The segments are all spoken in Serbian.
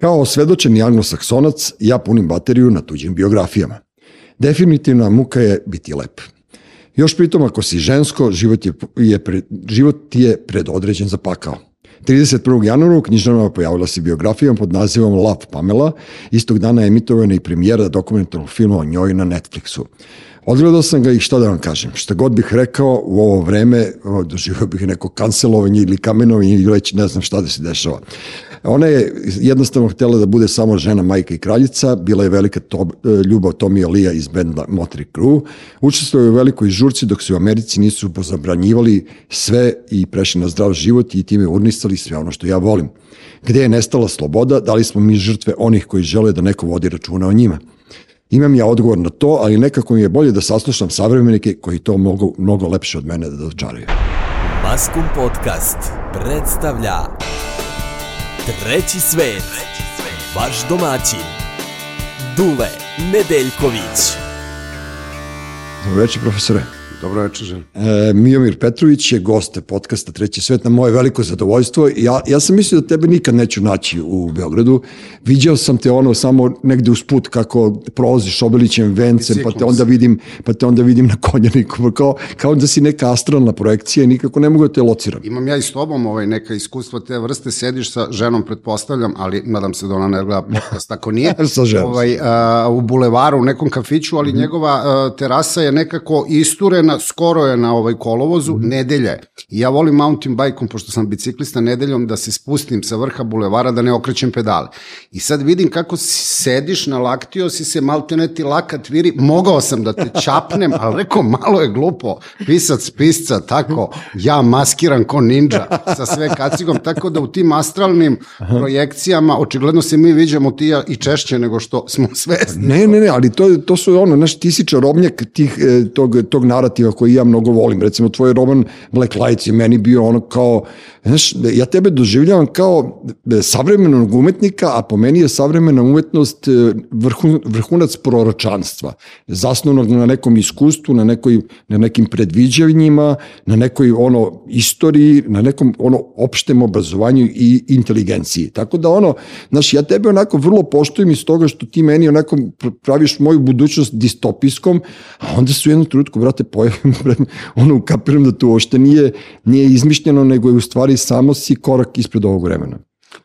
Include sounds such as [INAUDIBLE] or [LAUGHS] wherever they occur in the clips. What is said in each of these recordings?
Kao svedočeni anglosaksonac, ja punim bateriju na tuđim biografijama. Definitivna muka je biti lep. Još pritom ako si žensko, život je, je, pred, život je predodređen za pakao. 31. januara u knjižnama pojavila se biografijom pod nazivom Love Pamela. Istog dana je emitovana i premijera dokumentarnog filma o njoj na Netflixu. Odgledao sam ga i šta da vam kažem, šta god bih rekao u ovo vreme, doživio bih neko kancelovanje ili kamenovanje ili već ne znam šta da se dešava. Ona je jednostavno htela da bude samo žena, majka i kraljica, bila je velika to, ljubav Tomija Lija iz benda Motley Crue, učestvovao je u velikoj žurci dok se u Americi nisu pozabranjivali sve i prešli na zdrav život i time urnisali sve ono što ja volim. Gde je nestala sloboda, da li smo mi žrtve onih koji žele da neko vodi računa o njima? Imam ja odgovor na to, ali nekako mi je bolje da saslušam savremenike koji to mogu mnogo lepše od mene da dočaraju. Maskum Podcast predstavlja Treći svet, vaš domaćin, Dule Nedeljković. Dobro večer, profesore. Dobro večer, želim. E, Mijomir Petrović je gost podcasta Treći svet na moje veliko zadovoljstvo. Ja, ja sam mislio da tebe nikad neću naći u Beogradu. Viđao sam te ono samo negde usput kako prolaziš Obilićem vencem, pa te onda vidim, pa te onda vidim na konjaniku, kao, kao da si neka astralna projekcija i nikako ne mogu da te lociram. Imam ja i s tobom ovaj, neka iskustva te vrste, sediš sa ženom, pretpostavljam, ali nadam se da ona ne gleda podcast, ako nije, [LAUGHS] sa ženom. ovaj, a, u bulevaru, u nekom kafiću, ali mm njegova a, terasa je nekako isturena, skoro je na ovaj kolovozu, mm -hmm. nedelja je. I ja volim mountain bike-om, pošto sam biciklista, nedeljom da se spustim sa vrha bulevara, da ne okrećem pedale. I sad vidim kako sediš, nalaktio si se, malte ne ti lakat viri, mogao sam da te čapnem, ali rekao, malo je glupo, pisac pisca, tako, ja maskiran ko ninja, sa sve kacigom, tako da u tim astralnim projekcijama, očigledno se mi viđamo ti ja i češće nego što smo svesni. Ne, ne, ne, ali to, to su ono, znaš, ti si čarobnjak tih, e, tog, tog narativa koji ja mnogo volim. Recimo, tvoj roman Black Lights je meni bio ono kao, znaš, ja tebe doživljavam kao savremenog umetnika, a po meni je savremena umetnost vrhun, vrhunac proročanstva, zasnovnog na nekom iskustvu, na, nekoj, na nekim predviđanjima, na nekoj ono istoriji, na nekom ono opštem obrazovanju i inteligenciji. Tako da ono, znaš, ja tebe onako vrlo poštujem iz toga što ti meni onako praviš moju budućnost distopijskom, a onda su jednu trutku, brate, pojavim, [LAUGHS] ono, kapiram da to ošte nije, nije izmišljeno, nego je u stvari samo si korak ispred ovog vremena.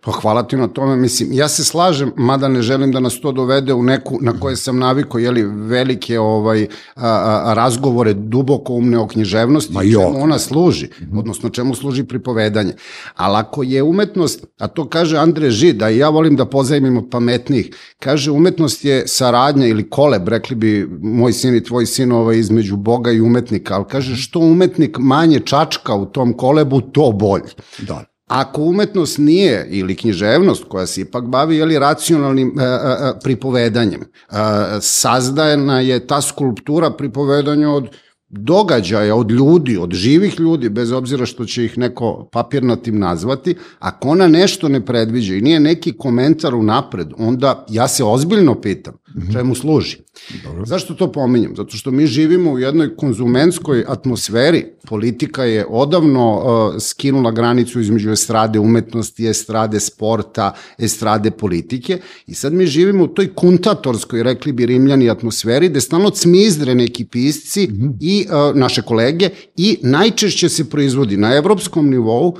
Pa hvala ti na tome, mislim, ja se slažem, mada ne želim da nas to dovede u neku na koje sam naviko, jeli, velike ovaj, a, a, razgovore duboko umne o književnosti, Ma čemu ona služi, odnosno čemu služi pripovedanje. Ali ako je umetnost, a to kaže Andre Žid, da i ja volim da pozajmim od pametnih, kaže umetnost je saradnja ili koleb, rekli bi moj sin i tvoj sin ovaj, između Boga i umetnika, ali kaže što umetnik manje čačka u tom kolebu, to bolje. Da. Ako umetnost nije, ili književnost koja se ipak bavi jeli, racionalnim e, e, pripovedanjem, e, sazdajena je ta skulptura pripovedanja od događaja, od ljudi, od živih ljudi, bez obzira što će ih neko papirnatim nazvati, ako ona nešto ne predviđa i nije neki komentar u napred, onda ja se ozbiljno pitam čemu služi. Dobro. Zašto to pominjem? Zato što mi živimo u jednoj konzumenskoj atmosferi. Politika je odavno uh, skinula granicu između estrade umetnosti, estrade sporta, estrade politike i sad mi živimo u toj kuntatorskoj, rekli bi rimljani, atmosferi gde stalno cmizdre neki pisci mm -hmm. i naše kolege i najčešće se proizvodi na evropskom nivou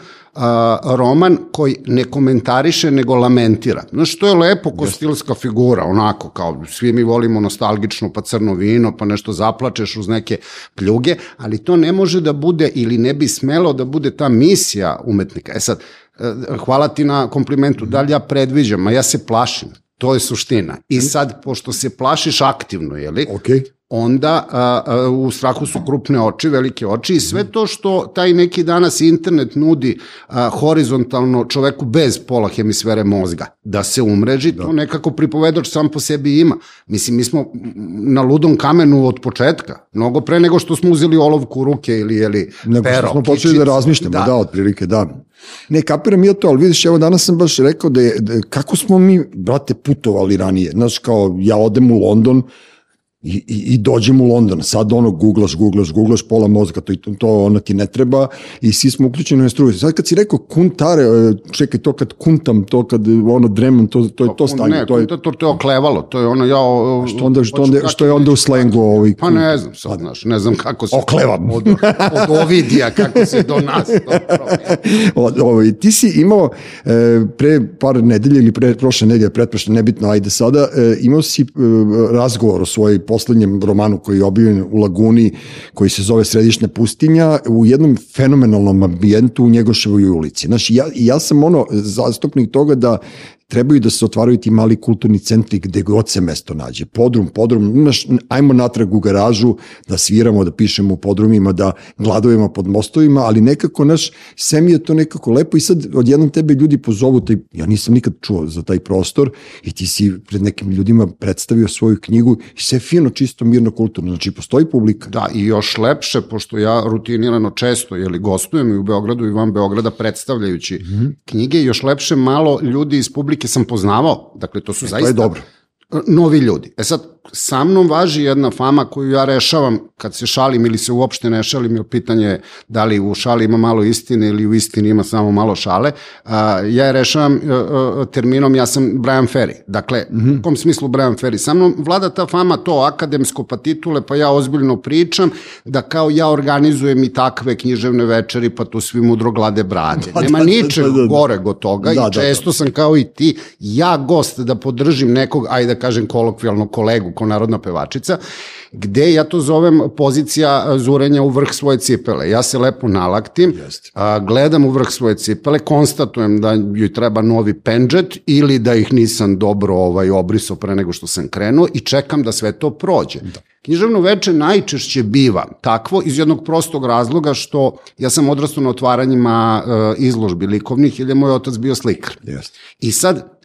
roman koji ne komentariše, nego lamentira. Znaš, to je lepo ko stilska figura, onako, kao svi mi volimo nostalgično, pa crno vino, pa nešto zaplačeš uz neke pljuge, ali to ne može da bude ili ne bi smelo da bude ta misija umetnika. E sad, e, hvala ti na komplimentu, da li ja predviđam, a ja se plašim. To je suština. I sad, pošto se plašiš aktivno, jeli? Okay onda a, a, u strahu su krupne oči, velike oči i sve to što taj neki danas internet nudi a, horizontalno čoveku bez pola hemisfere mozga da se umreži, da. to nekako pripovedač sam po sebi ima. Mislim, mi smo na ludom kamenu od početka, mnogo pre nego što smo uzeli olovku u ruke ili jeli nego pero. Nego smo počeli da razmišljamo, da, da otprilike, da. Ne, kapiram ja to, ali vidiš, evo danas sam baš rekao da je, da, kako smo mi, brate, putovali ranije. Znaš, kao ja odem u London, I, i, i dođem u London, sad ono googlaš, googlaš, googlaš pola mozga, to, to ono ti ne treba i svi smo uključeni na struju. Sad kad si rekao kuntare, e, čekaj, to kad kuntam, to kad ono dremam, to, to je to stanje. Ne, to je, kuntator to je oklevalo, to je ono ja... o- što onda, što onda, što je onda u slengu ovaj Pa ne znam sad, znaš, ne znam kako se... Oklevam. Od, od Ovidija, kako se do nas to ovaj, ti si imao e, pre par nedelje ili pre prošle nedelje, pretprošle, nebitno, ajde sada, e, imao si e, razgovor o svojoj poslednjem romanu koji je objavljen u Laguni, koji se zove Središnja pustinja, u jednom fenomenalnom ambijentu u Njegoševoj ulici. Znaš, ja, ja sam ono zastupnik toga da trebaju da se otvaraju ti mali kulturni centri gde god se mesto nađe. Podrum, podrum, znaš, ajmo natrag u garažu da sviramo, da pišemo u podrumima, da gladujemo pod mostovima, ali nekako, naš, sve mi je to nekako lepo i sad odjednom tebe ljudi pozovu, taj, ja nisam nikad čuo za taj prostor i ti si pred nekim ljudima predstavio svoju knjigu i sve fino, čisto, mirno, kulturno. Znači, postoji publika. Da, i još lepše, pošto ja rutinirano često, jeli, gostujem i u Beogradu i van Beograda predstavljajući mm. -hmm. knjige, još lepše malo ljudi iz publike sam poznavao, dakle to su E, to zaista je dobro. novi ljudi. E sad, sa mnom važi jedna fama koju ja rešavam kad se šalim ili se uopšte ne šalim, jer pitanje je da li u šali ima malo istine ili u istini ima samo malo šale. A, ja je rešavam uh, uh, terminom ja sam Brian Ferry. Dakle, mm -hmm. u kom smislu Brian Ferry? Sa mnom vlada ta fama to akademsko pa titule, pa ja ozbiljno pričam da kao ja organizujem i takve književne večeri, pa tu svi mudro glade brade. Da, [LAUGHS] Nema da, da, ničeg da, da. gore go toga Da, i da, da. često sam kao i ti, ja gost da podržim nekog, ajde da kažem kolokvijalno kolegu ko narodna pevačica, gde ja to zovem pozicija zurenja u vrh svoje cipele. Ja se lepo nalaktim, a, gledam u vrh svoje cipele, konstatujem da joj treba novi pendžet ili da ih nisam dobro ovaj obrisao pre nego što sam krenuo i čekam da sve to prođe. Da. Književno veče najčešće biva takvo iz jednog prostog razloga što ja sam odrastao na otvaranjima e, izložbi likovnih jer je moj otac bio slikar. Jeste. I sad,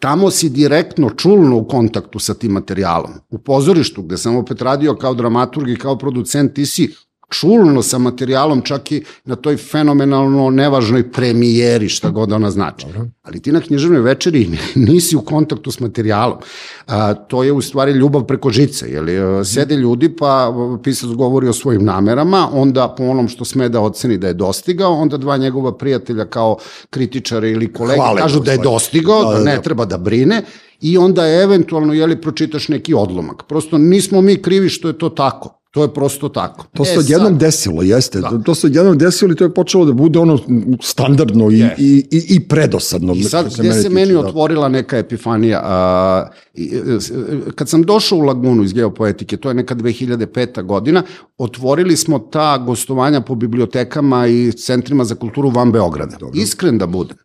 tamo si direktno, čulno u kontaktu sa tim materijalom. U pozorištu, gde sam opet radio kao dramaturg i kao producent, ti si čulno sa materijalom, čak i na toj fenomenalno nevažnoj premijeri, šta god ona znači. Dobro. Ali ti na književnoj večeri [LAUGHS] nisi u kontaktu s materijalom. A, to je u stvari ljubav preko žice. Jeli? Sede ljudi, pa pisac govori o svojim namerama, onda po onom što sme da oceni da je dostigao, onda dva njegova prijatelja kao kritičare ili kolege Hvale kažu da je dostigao, Da, da, da, ne treba da brine i onda eventualno jeli pročitaš neki odlomak. Prosto nismo mi krivi što je to tako. To je prosto tako. To se E, odjednom sad- desilo, jeste. Da. To se odjednom desilo i to je počelo da bude ono standardno i, i, i, i predosadno. I sad, što gde se meni da. otvorila neka epifanija, a, i, e, e, kad sam došao u Lagunu iz geopoetike, to je neka 2005. godina, otvorili smo ta gostovanja po bibliotekama i centrima za kulturu van Beograda. Dobro. Iskren da budem.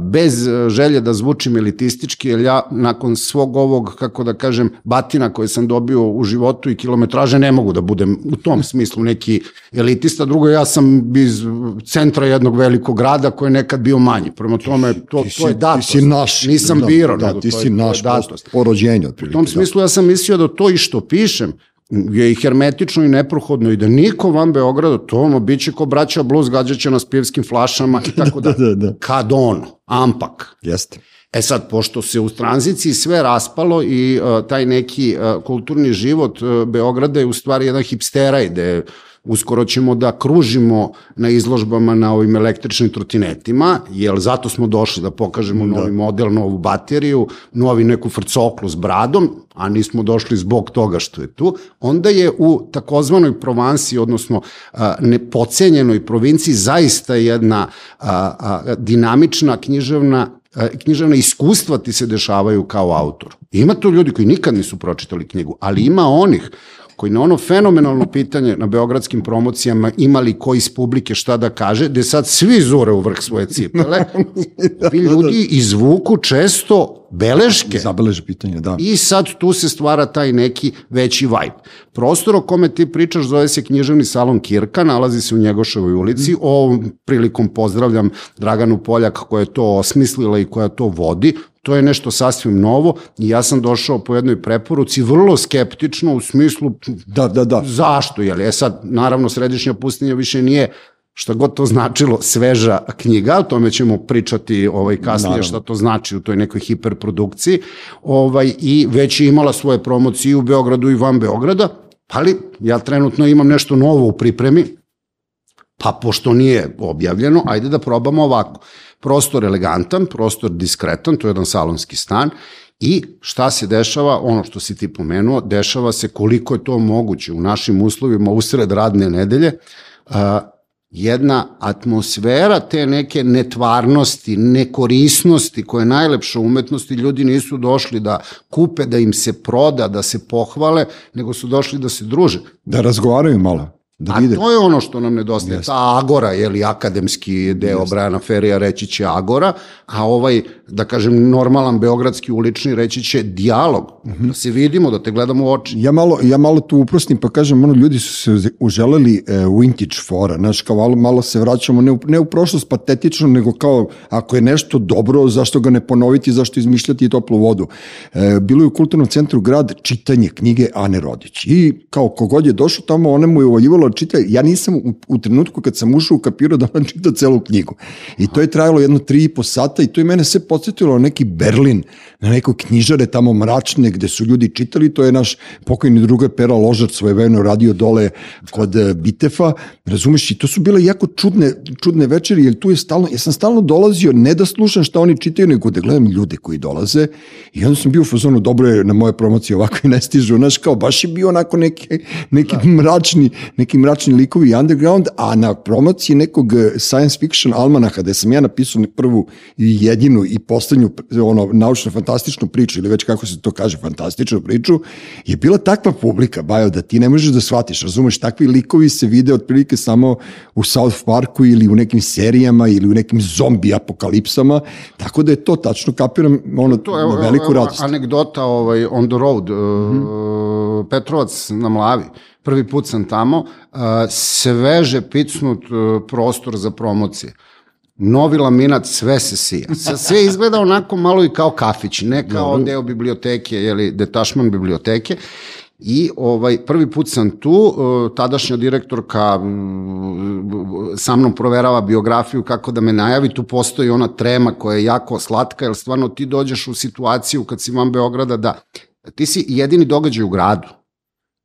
Bez e, želje da zvučim elitistički, jer ja nakon svog ovog, kako da kažem, batina koje sam dobio u životu i kilometraže, ne mogu da budem u tom smislu neki elitista. Drugo, ja sam iz centra jednog velikog grada koji je nekad bio manji. Prema tome, to, Ti si, to je datost. Ti si naš. Nisam da, birao, Da, ti to je- si to je naš datost. post, po rođenju. Otprilike, U tom smislu ja sam mislio da to i što pišem je i hermetično i neprohodno i da niko van Beograda to ono, bit će ko braća bluz, gađaće nas pivskim flašama i [LAUGHS] tako da. da, da. Kad ono, ampak. Jeste. E sad, pošto se u tranziciji sve raspalo i uh, taj neki uh, kulturni život uh, Beograda je u stvari jedan hipsteraj, gde uskoro ćemo da kružimo na izložbama na ovim električnim trotinetima, jer zato smo došli da pokažemo da. novi model, novu bateriju, novi neku frcoklu s bradom, a nismo došli zbog toga što je tu, onda je u takozvanoj Provansi, odnosno nepocenjenoj provinciji, zaista jedna a, a, dinamična književna književna iskustva ti se dešavaju kao autor. Ima tu ljudi koji nikad nisu pročitali knjigu, ali ima onih koji na ono fenomenalno pitanje na beogradskim promocijama imali ko iz publike šta da kaže, gde sad svi zure u vrh svoje cipele, [LAUGHS] ovi ljudi izvuku često beleške Zabeleže pitanje, da. i sad tu se stvara taj neki veći vibe. Prostor o kome ti pričaš zove se književni salon Kirka, nalazi se u Njegoševoj ulici. Ovom prilikom pozdravljam Draganu Poljak koja je to osmislila i koja to vodi. To je nešto sasvim novo i ja sam došao po jednoj preporuci vrlo skeptično u smislu Da, da, da. zašto, jel? E sad, naravno, središnja pustinja više nije šta god to značilo, sveža knjiga, o tome ćemo pričati ovaj, kasnije Naravno. šta to znači u toj nekoj hiperprodukciji, ovaj, i već je imala svoje promocije u Beogradu i van Beograda, ali ja trenutno imam nešto novo u pripremi, pa pošto nije objavljeno, ajde da probamo ovako. Prostor elegantan, prostor diskretan, to je jedan salonski stan, I šta se dešava, ono što si ti pomenuo, dešava se koliko je to moguće u našim uslovima usred radne nedelje, jedna atmosfera te neke netvarnosti, nekorisnosti koje je najlepša umetnosti, ljudi nisu došli da kupe, da im se proda, da se pohvale, nego su došli da se druže. Da razgovaraju malo. Da. A to je ono što nam nedostaje, Jeste. ta agora, je li akademski deo Jeste. Brajana Ferija reći će agora, a ovaj, da kažem, normalan beogradski ulični reći će dijalog, mm -hmm. da se vidimo, da te gledamo u oči. Ja malo, ja malo tu uprostim pa kažem, ono, ljudi su se uželeli e, vintage fora, znaš, kao malo, malo se vraćamo, ne u, ne u prošlost patetično, nego kao, ako je nešto dobro, zašto ga ne ponoviti, zašto izmišljati toplu vodu. E, bilo je u kulturnom centru grad čitanje knjige Ane Rodić i kao kogod je došao tamo, ona mu je uvaljivalo čita, ja nisam u, u trenutku kad sam ušao kapirao da on čita celu knjigu. I to je trajalo jedno tri i po sata i to je mene sve podsjetilo na neki Berlin, na neko knjižare tamo mračne gde su ljudi čitali, to je naš pokojni drugar Pera Ložar svojeveno radio dole kod eh, Bitefa, razumeš, i to su bile jako čudne, čudne večeri, jer tu je stalno, ja sam stalno dolazio ne da slušam šta oni čitaju, nego da gledam ljude koji dolaze i onda sam bio u fazonu, dobro je na moje promocije ovako i ne stižu, znaš, kao baš je bio onako neki, neki da. mračni, neki mračni likovi underground, a na promociji nekog eh, science fiction almanaha, gde sam ja napisao prvu i jedinu i poslednju ono, naučno fantastičnu priču, ili već kako se to kaže, fantastičnu priču, je bila takva publika, Bajo, da ti ne možeš da shvatiš, razumeš, takvi likovi se vide otprilike samo u South Parku ili u nekim serijama ili u nekim zombi apokalipsama, tako da je to tačno, kapiram, ono, to, na veliku radost. Anegdota ovaj, on the road, mm -hmm. Petrovac na Mlavi, prvi put sam tamo, sveže picnut uh, prostor za promocije novi laminat, sve se sija. [LAUGHS] Sve izgleda onako malo i kao kafić, ne kao deo biblioteke, jeli, detašman biblioteke. I ovaj prvi put sam tu, uh, tadašnja direktorka sa mnom proverava biografiju kako da me najavi, tu postoji ona trema koja je jako slatka, jer stvarno ti dođeš u situaciju kad si van Beograda da ti si jedini događaj u gradu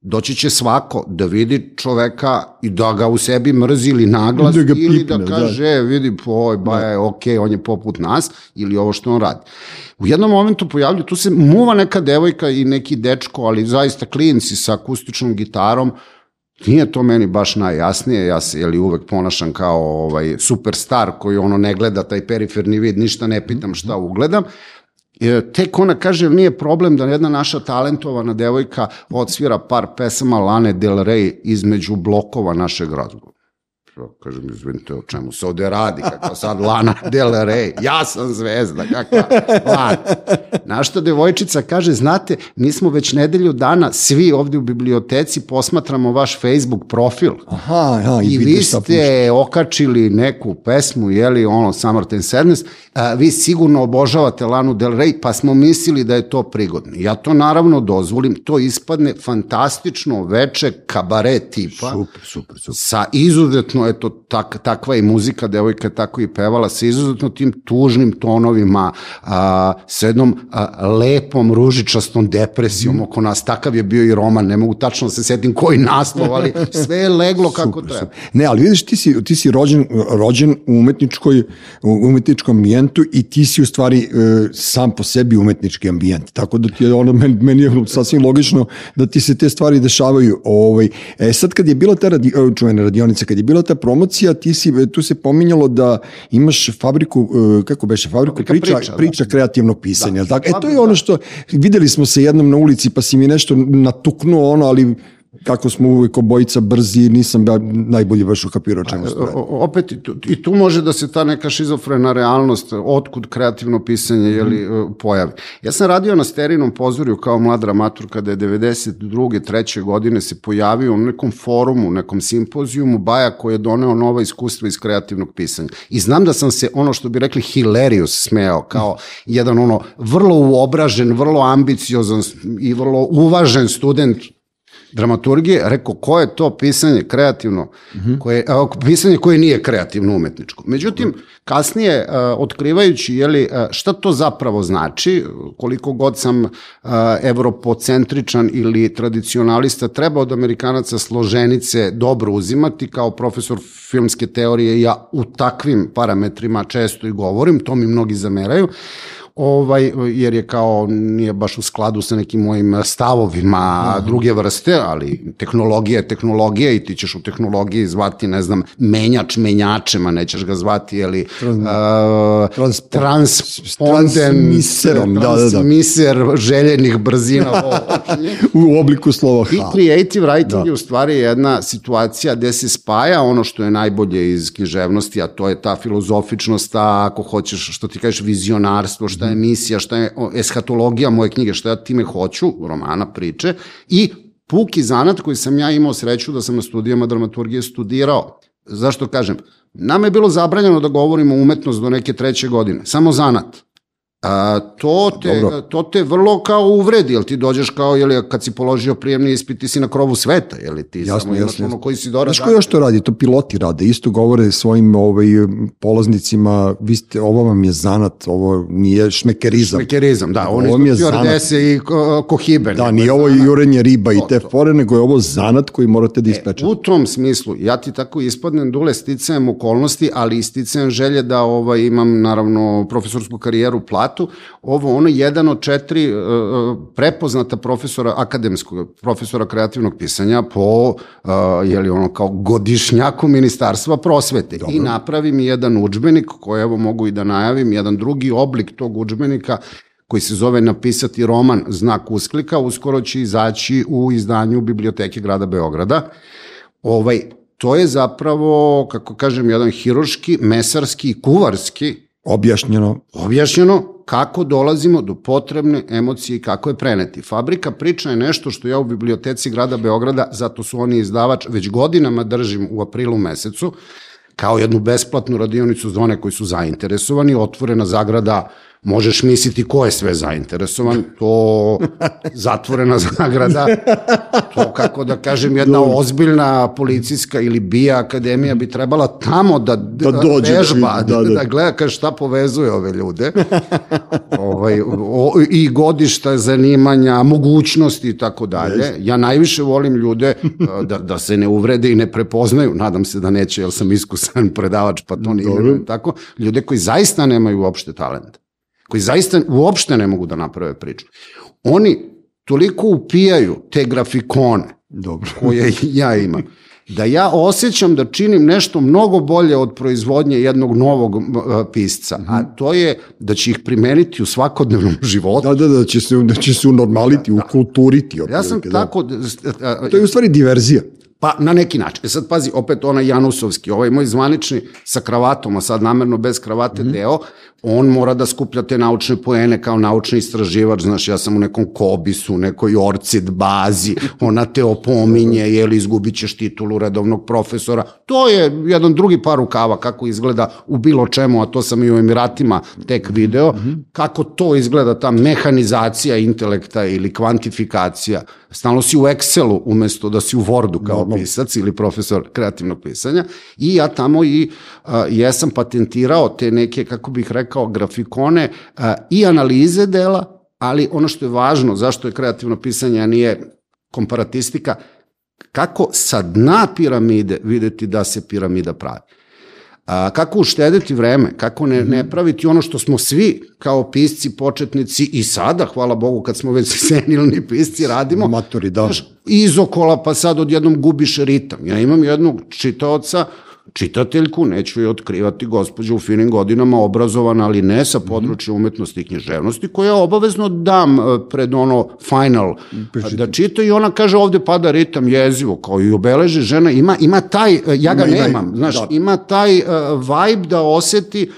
doći će svako da vidi čoveka i da ga u sebi mrzi ili naglas da pipne, ili da, da. kaže, da. vidi, oj, ba je, ok, on je poput nas ili ovo što on radi. U jednom momentu pojavlju, tu se muva neka devojka i neki dečko, ali zaista klinci sa akustičnom gitarom, Nije to meni baš najjasnije, ja se jeli, uvek ponašam kao ovaj, superstar koji ono ne gleda taj periferni vid, ništa ne pitam šta ugledam, tek ona kaže, nije problem da jedna naša talentovana devojka odsvira par pesama Lane Del Rey između blokova našeg razgovora. Kažem, izvinite, o čemu se ovde radi, kako sad Lana Del Rey, ja sam zvezda, kakva Lana. Našta devojčica kaže, znate, mi smo već nedelju dana svi ovde u biblioteci posmatramo vaš Facebook profil. Aha, ja, i, I vi ste okačili neku pesmu, jeli, ono, Summertime Sadness, a, vi sigurno obožavate Lanu Del Rey, pa smo mislili da je to prigodno. Ja to naravno dozvolim, to ispadne fantastično veče kabare tipa. Super, super, super. Sa izuzetno, eto, tak, takva i muzika, devojka tako i pevala, sa izuzetno tim tužnim tonovima, a, sa jednom a, lepom, ružičastom depresijom mm. oko nas. Takav je bio i roman, ne mogu tačno da se setim koji naslov, ali sve je leglo kako super, treba. Super. Ne, ali vidiš, ti si, ti si rođen, rođen u umetničkoj, u umetničkom ambijentu i ti si u stvari e, sam po sebi umetnički ambijent. Tako da ti je ono, meni, meni je sasvim logično da ti se te stvari dešavaju. Ovaj, e, sad kad je bila ta radi, e, čuvena radionica, kad je bila ta promocija, ti si, e, tu se pominjalo da imaš fabriku, e, kako beše, fabriku Fabrika priča, priča, priča da. kreativnog pisanja. Da. Tako? E, to je ono što, videli smo se jednom na ulici pa si mi nešto natuknuo ono, ali kako smo uvijek obojica brzi, nisam ja najbolji baš ukapirao čemu se Opet i tu, i tu može da se ta neka šizofrena realnost, otkud kreativno pisanje je li, mm. pojavi. Ja sam radio na Sterinom pozorju kao mlad dramatur kada je 92. treće godine se pojavio u nekom forumu, nekom simpozijumu Baja koji je doneo nova iskustva iz kreativnog pisanja. I znam da sam se, ono što bi rekli, hilarious smeo, kao jedan ono vrlo uobražen, vrlo ambiciozan i vrlo uvažen student dramaturgije, rekao ko je to pisanje kreativno, -hmm. koje, a, pisanje koje nije kreativno umetničko. Međutim, kasnije, a, otkrivajući jeli, a, šta to zapravo znači, koliko god sam a, evropocentričan ili tradicionalista, treba od Amerikanaca složenice dobro uzimati, kao profesor filmske teorije, ja u takvim parametrima često i govorim, to mi mnogi zameraju, ovaj, jer je kao, nije baš u skladu sa nekim mojim stavovima Aha. druge vrste, ali tehnologija je tehnologija i ti ćeš u tehnologiji zvati, ne znam, menjač menjačem, a nećeš ga zvati, jeli, Trans, uh, trans, transmiserom, da, da, da. transmiser željenih brzina [LAUGHS] u obliku slova H. I creative writing da. je u stvari jedna situacija gde se spaja ono što je najbolje iz književnosti, a to je ta filozofičnost, ta, ako hoćeš, što ti kažeš, vizionarstvo, šta šta je misija, šta je eskatologija moje knjige, šta ja time hoću, romana, priče, i puki zanat koji sam ja imao sreću da sam na studijama dramaturgije studirao. Zašto kažem? Nama je bilo zabranjeno da govorimo umetnost do neke treće godine, samo zanat. A, to, te, Dobro. to te vrlo kao uvredi, jel ti dođeš kao, jel, kad si položio prijemni ispit, ti si na krovu sveta, jel ti jasno, samo imaš jasno, ono koji si dobro... Znaš ko još to radi? To piloti rade, isto govore svojim ovaj, polaznicima, vi ste, ovo vam je zanat, ovo nije šmekerizam. Šmekerizam, da, oni ovo je zanat. i kohibe. Da, nije ovo zanat. jurenje riba to, i te to. fore, nego je ovo zanat koji morate da ispečete. E, u tom smislu, ja ti tako ispadnem dule sticajem okolnosti, ali isticajem želje da ovaj, imam, naravno, profesorsku karijeru plat platu, ovo ono jedan od četiri uh, prepoznata profesora akademskog, profesora kreativnog pisanja po, uh, je li ono kao godišnjaku ministarstva prosvete. Dobro. I napravi mi jedan učbenik koji evo mogu i da najavim, jedan drugi oblik tog učbenika koji se zove napisati roman Znak usklika, uskoro će izaći u izdanju Biblioteke grada Beograda. Ovaj, to je zapravo, kako kažem, jedan hiroški, mesarski, kuvarski Objašnjeno. Objašnjeno kako dolazimo do potrebne emocije i kako je preneti. Fabrika priča je nešto što ja u biblioteci grada Beograda, zato su oni izdavač, već godinama držim u aprilu mesecu, kao jednu besplatnu radionicu za one koji su zainteresovani, otvorena zagrada možeš misliti ko je sve zainteresovan, to [LAUGHS] zatvorena zagrada, to kako da kažem jedna ozbiljna policijska ili bija akademija bi trebala tamo da, da, dođe, vežba, da, da. da gleda kaže šta povezuje ove ljude. [LAUGHS] ovaj, o, I godišta zanimanja, mogućnosti i tako dalje. Ja najviše volim ljude da, da se ne uvrede i ne prepoznaju, nadam se da neće, jer sam iskusan predavač, pa to nije tako, ljude koji zaista nemaju uopšte talenta koji zaista uopšte ne mogu da naprave priču. Oni toliko upijaju te grafikone Dobro. [LAUGHS] koje ja imam, da ja osjećam da činim nešto mnogo bolje od proizvodnje jednog novog pisca, a mhm. to je da će ih primeniti u svakodnevnom [LAUGHS] životu. Da, da, da će se, da će se unormaliti, da, da. ukulturiti. Ja sam da. tako... Da, to je u stvari diverzija. Pa na neki način. E sad pazi, opet onaj Janusovski, ovaj moj zvanični sa kravatom, a sad namerno bez kravate mm -hmm. deo, on mora da skuplja te naučne poene kao naučni istraživač, znaš, ja sam u nekom kobisu, nekoj orcid bazi, ona te opominje, jeli izgubit ćeš titulu redovnog profesora. To je jedan drugi par rukava kako izgleda u bilo čemu, a to sam i u Emiratima tek video, kako to izgleda ta mehanizacija intelekta ili kvantifikacija. Stalno si u Excelu umesto da si u Wordu kao pisac ili profesor kreativnog pisanja i ja tamo i uh, jesam patentirao te neke, kako bih rekao, kao grafikone a, i analize dela, ali ono što je važno, zašto je kreativno pisanje, a nije komparatistika, kako sa dna piramide videti da se piramida pravi. A, kako uštediti vreme, kako ne, ne praviti ono što smo svi kao pisci, početnici i sada, hvala Bogu, kad smo već [LAUGHS] senilni pisci, radimo. Matori, da. Izokola, pa sad odjednom gubiš ritam. Ja imam jednog čitaoca čitateljku, neću je otkrivati gospođa u finim godinama, obrazovana, ali ne sa područja umetnosti i književnosti, koja obavezno dam e, pred ono final Pišite. da čita i ona kaže ovde pada ritam jezivo, kao i obeleži žena, ima, ima taj, e, ja ga ima, nemam, znaš, da. ima taj uh, vibe da oseti,